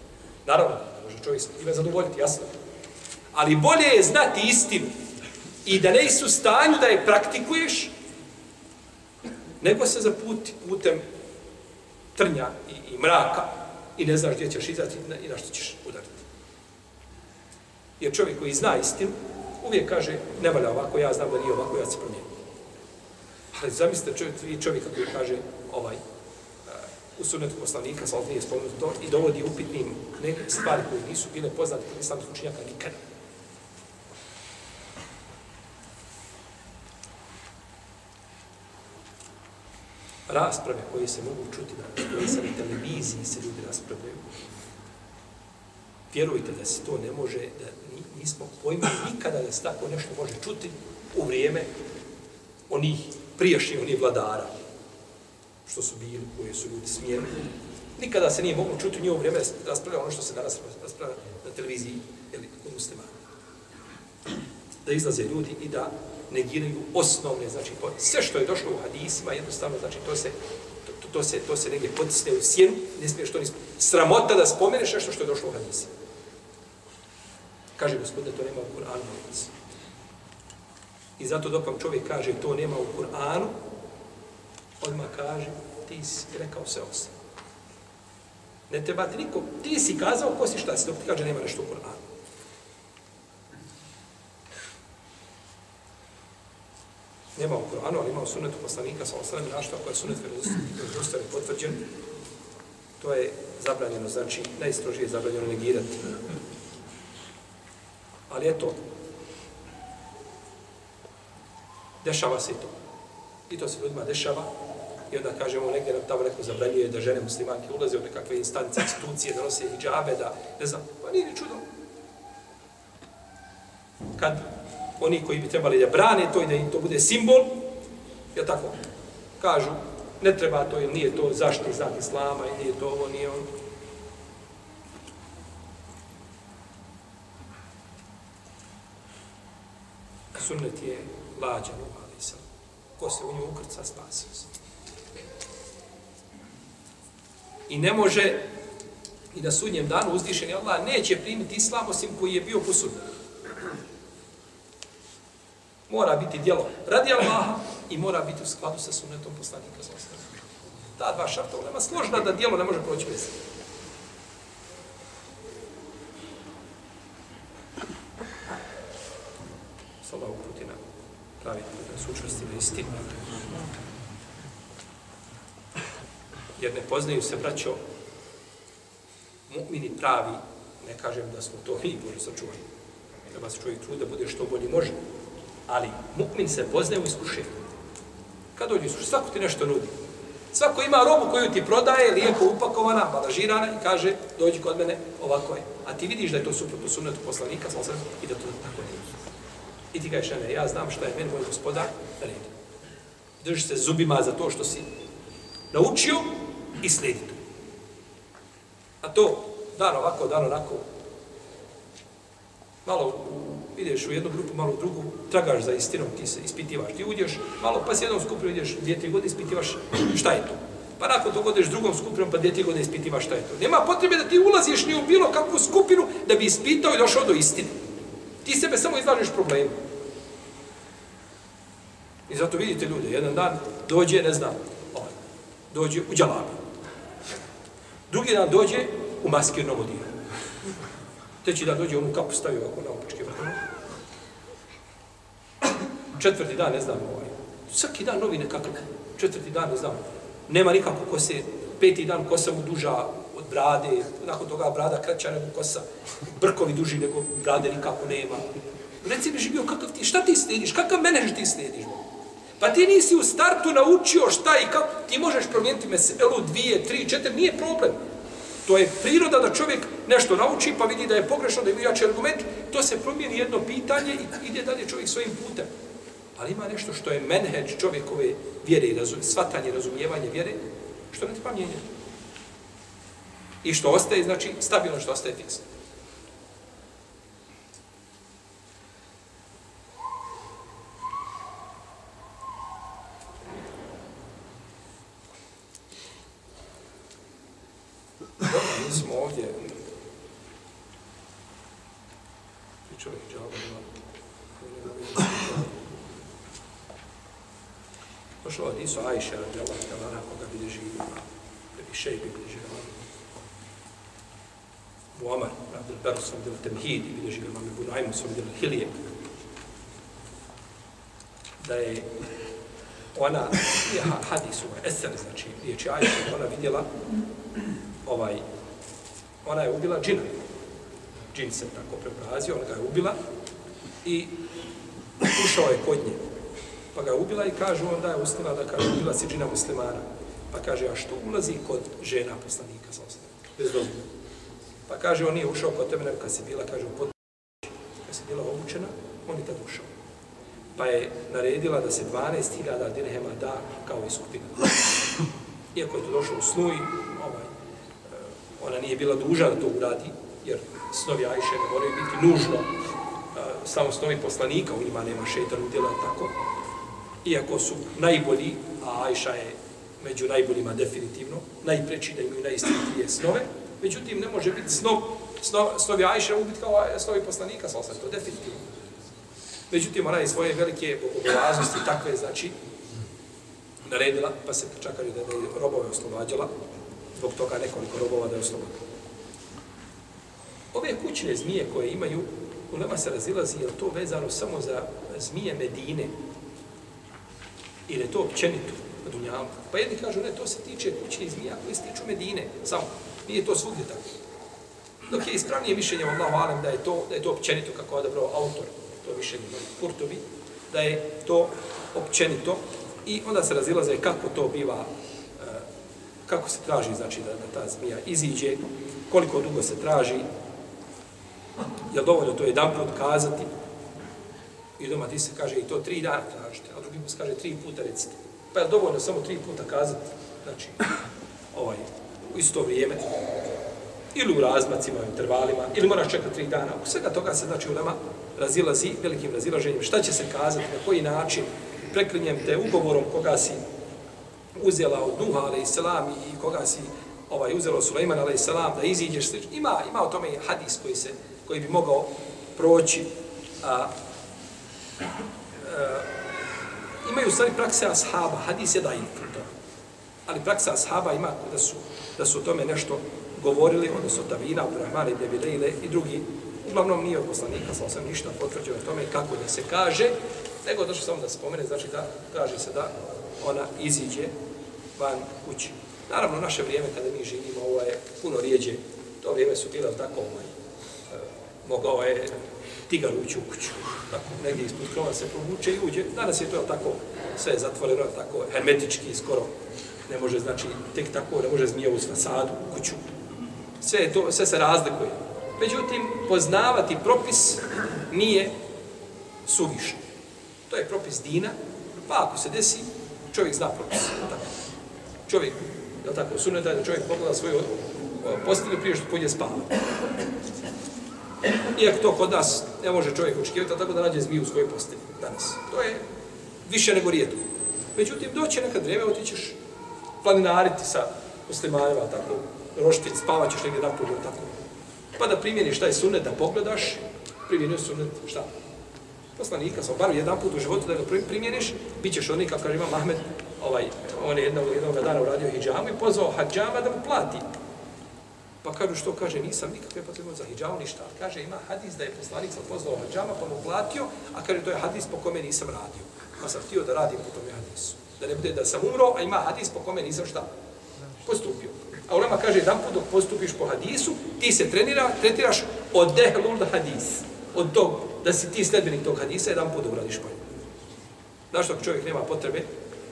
S1: Naravno, može čovjek ima zadovoljiti, jasno. Ali bolje je znati istinu i da ne su stanju da je praktikuješ, nego se zaputi putem trnja i, i mraka i ne znaš gdje ćeš izaći i na što ćeš udariti. Jer čovjek koji zna istinu, uvijek kaže, ne valja ovako, ja znam da nije ovako, ja se promijenim. Ali zamislite čovjek, čovjeka koji kaže, ovaj, eh, u sunetu poslanika, sa ovdje je spomenuto to, i dovodi upitnim neke stvari koje nisu bile poznate kod islamskog učenjaka nikada. Rasprave koje se mogu čuti danas, koje se na televiziji se ljudi raspravljaju. Vjerujte da se to ne može, da nismo pojma nikada da se tako nešto može čuti u vrijeme onih prijašnjih, onih vladara, što su bili, koje su ljudi smijeli. Nikada se nije moglo čuti u njihovo vrijeme raspravlja ono što se danas raspravlja na televiziji ili kod muslimana. Da izlaze ljudi i da negiraju osnovne, znači sve što je došlo u hadisima, jednostavno, znači to se, to, to, se, to se negdje potisne u sjenu, ne smiješ to ni sramota da spomeneš nešto što je došlo u hadisima. Kaže gospodine, to nema u Kur'anu. I zato dok vam čovjek kaže to nema u Kur'anu, odmah kaže, ti si rekao se osnovno. Ne treba ti niko, ti si kazao ko si šta si, dok ti kaže nema nešto u Kur'anu. Nema u Koranu, ali ima u sunetu poslanika sa osnovim našta koja je sunet vjerozostavljen potvrđen, to je zabranjeno, znači najstrožije je zabranjeno negirati. Ali eto, dešava se i to. I to se ljudima dešava. I onda kažemo, negdje nam tamo neko zabranjuje da žene muslimanke ulaze u nekakve instance, institucije, da nose hijabe, da ne znam, pa nije ni čudo. Kad oni koji bi trebali da brane to i da im to bude simbol, je tako, kažu, ne treba to ili nije to zaštitni znak Islama i nije to ovo, nije ono. Sunnet je lađan, ali sam. Ko se u nju ukrca, spasio se. I ne može i da sudnjem danu uzdišeni Allah neće primiti islam osim koji je bio posudnjen Mora biti djelo radi Allaha i mora biti u skladu sa sunnetom poslanika za ostavu. Ta dva šarta ulema složna da djelo ne može proći bez. Sala u putina pravi da su na istinu. Jer ne poznaju se, braćo, mu'mini pravi, ne kažem da smo to mi, Bože, sačuvali. Treba se čovjek trud da bude što bolje može. Ali mukmin se poznaje u iskušenju. Kad dođe iskušenje, svako ti nešto nudi. Svako ima robu koju ti prodaje, lijepo upakovana, balažirana i kaže, dođi kod mene, ovako je. A ti vidiš da je to suprotno sunnetu poslanika, sam sam, i da to tako nije. I ti kažeš, ne, ja znam šta je meni moj gospodar, da ne Drži se zubima za to što si naučio i slijedi to. A to, dan ovako, dan onako, malo ideš u jednu grupu, malo u drugu, tragaš za istinom, ti se ispitivaš, ti uđeš, malo pa s jednom skupinom ideš dvije, tri godine, ispitivaš šta je to. Pa nakon toga odeš drugom skupinom, pa dvije, tri godine ispitivaš šta je to. Nema potrebe da ti ulaziš ni u bilo kakvu skupinu da bi ispitao i došao do istine. Ti sebe samo izlažiš problemu. I zato vidite ljude, jedan dan dođe, ne znam, ovaj, dođe u džalabi. Drugi dan dođe u maskirnom odijelu. Treći dan dođe, u kapu stavio ovako na opačke vrhunu. Četvrti dan, ne znam, ovaj. Svaki dan novi nekakav. Četvrti dan, ne znam, nema nikako kose. Peti dan kosa mu duža od brade, nakon toga brada kraća nego kosa. Brkovi duži nego brade nikako nema. Reci mi živio, kakav ti, šta ti slediš, kakav menež ti slediš? Pa ti nisi u startu naučio šta i kako, ti možeš promijeniti meselu, dvije, tri, četiri, nije problem. To je priroda da čovjek nešto nauči pa vidi da je pogrešno, da ima jači argument, to se promijeni jedno pitanje i ide dalje čovjek svojim putem. Ali ima nešto što je menheđ čovjekove vjere i razum, svatanje, razumijevanje vjere, što ne treba mijenjati. I što ostaje, znači, stabilno što ostaje fiksno. hadisu Ajše, radi Allah, kada ona koga bilježi ima, da bi šejbi bilježi ima. Muamar, Abdel Beru sam vidjel Temhid, bilježi ima, Ibu Najmu sam vidjel Hilije. Da je ona, je hadis ovaj, eser, znači, riječi Ajše, ona vidjela, ovaj, ona je ubila džina. Džin se tako preobrazio, ona ga je ubila i ušao je kod nje pa ga ubila i kažu onda je ustala da kaže ubila si džina muslimana. Pa kaže, a što ulazi kod žena poslanika sa osnovom? Bez dozvora. Pa kaže, on nije ušao kod tebe, nego kad si bila, kaže, u bila obučena, on je tad ušao. Pa je naredila da se 12.000 dirhema da kao iskupina. Iako je to došlo u snu i ovaj, eh, ona nije bila duža da to uradi, jer snovi Ajše ne moraju biti nužno eh, samo snovi poslanika, u njima nema šetan udjela, tako iako su najbolji, a Ajša je među najboljima definitivno, najpreći da imaju najistinitije snove, međutim ne može biti snov, Snovi, snovi Ajša ubiti kao eh, snovi poslanika, sa osam, to definitivno. Međutim, ona je svoje velike bogobojaznosti takve, znači, naredila, pa se čakaju da, da je robove oslobađala, zbog toga nekoliko robova da je oslobađala. Ove kućne zmije koje imaju, u nama se razilazi, je to vezano samo za zmije Medine, Ili je to općenito na dunjalu? Pa jedni kažu, ne, to se tiče kućnih zmija koji se tiču Medine, samo. Nije to svugdje tako. Dok je ispravnije mišljenje Allahu Alem da je to, da je to općenito, kako je odabrao autor, to mišljenje Kurtovi, da je to općenito i onda se razilaze kako to biva, e, kako se traži, znači, da, da ta zmija iziđe, koliko dugo se traži, je dovoljno to jedan put kazati, i doma ti se kaže i to tri dana tražite, a drugi put kaže tri puta recite. Pa je dovoljno samo tri puta kazati, znači, ovaj, u isto vrijeme, ili u razmacima, u intervalima, ili moraš čekati tri dana. U svega toga se, znači, u nama razilazi, velikim razilaženjem, šta će se kazati, na koji način, preklinjem te ugovorom koga si uzela od Nuha, ale i selam, i koga si ovaj, uzela od Sulejman, ale i selam, da iziđeš, slično. Ima, ima o tome i hadis koji, se, koji bi mogao proći, a, a, imaju stvari prakse ashaba, hadis je da je. Ali praksa ashaba ima da su, da su o tome nešto govorili, odnosno Tavina, Abdurrahman i Bilejle i drugi. Uglavnom nije od poslanika, sa osam ništa potvrđeno tome kako da se kaže, nego došlo samo da spomene, znači da kaže se da ona iziđe van kući. Naravno, naše vrijeme kada mi živimo, ovo je puno rijeđe, to vrijeme su bile tako, ovaj, e, mogao je ovaj, tigar ući u kuću, tako, negdje ispod krova se provuče i uđe. Danas je to tako, sve zatvoreno, tako, hermetički, skoro, ne može, znači, tek tako, ne može zmija uz fasadu, u kuću. Sve, to, sve se razlikuje. Međutim, poznavati propis nije suvišno. To je propis dina, pa ako se desi, čovjek zna propis. Tako. Čovjek, je tako, sunet da čovjek pogleda svoju postelju prije što pođe spava. Iako to kod nas ne može čovjek očekivati, tako da nađe zmiju u svojoj postelji danas. To je više nego rijetko. Međutim, doće nekad vrijeme, otićeš planinariti sa muslimanima, tako, roštit, spavaćeš negdje napolju, tako. Pa da primjeniš taj sunet, da pogledaš, primjenio sunet, šta? Poslanika, sam bar jedan put u životu da ga primjeniš, bit ćeš onaj, kako kaže ima Mahmed, ovaj, on je jednog, jednog dana uradio hijjamu i pozvao hađama da mu plati. Pa kažu što kaže, nisam nikakve potrebe za hijjamu, ništa. Kaže, ima hadis da je poslanik sam pozvao hađama pa mu platio, a kaže, to je hadis po kome nisam radio. Pa sam htio da radim po tome hadisu. Da ne bude da sam umro, a ima hadis po kome nisam šta postupio. A ulema kaže, jedan put dok postupiš po hadisu, ti se trenira, tretiraš od dehlul hadis. Od tog, da si ti sledbenik tog hadisa, jedan put uradiš po njemu. Znaš dok čovjek nema potrebe,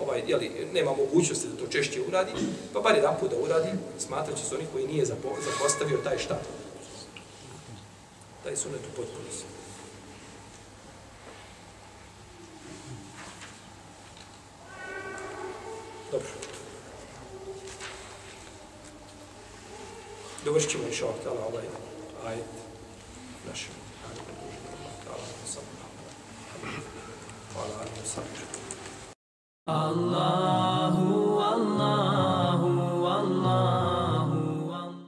S1: ovaj, jeli, nema mogućnosti da to češće uradi, pa bar jedan put da uradi, smatrat će se oni koji nije zapo, zapostavio taj šta. Taj sunet u potpunosti. Dobro. Dovršit ćemo inša Allah ovaj ajet našem. Allahu
S2: Allahu.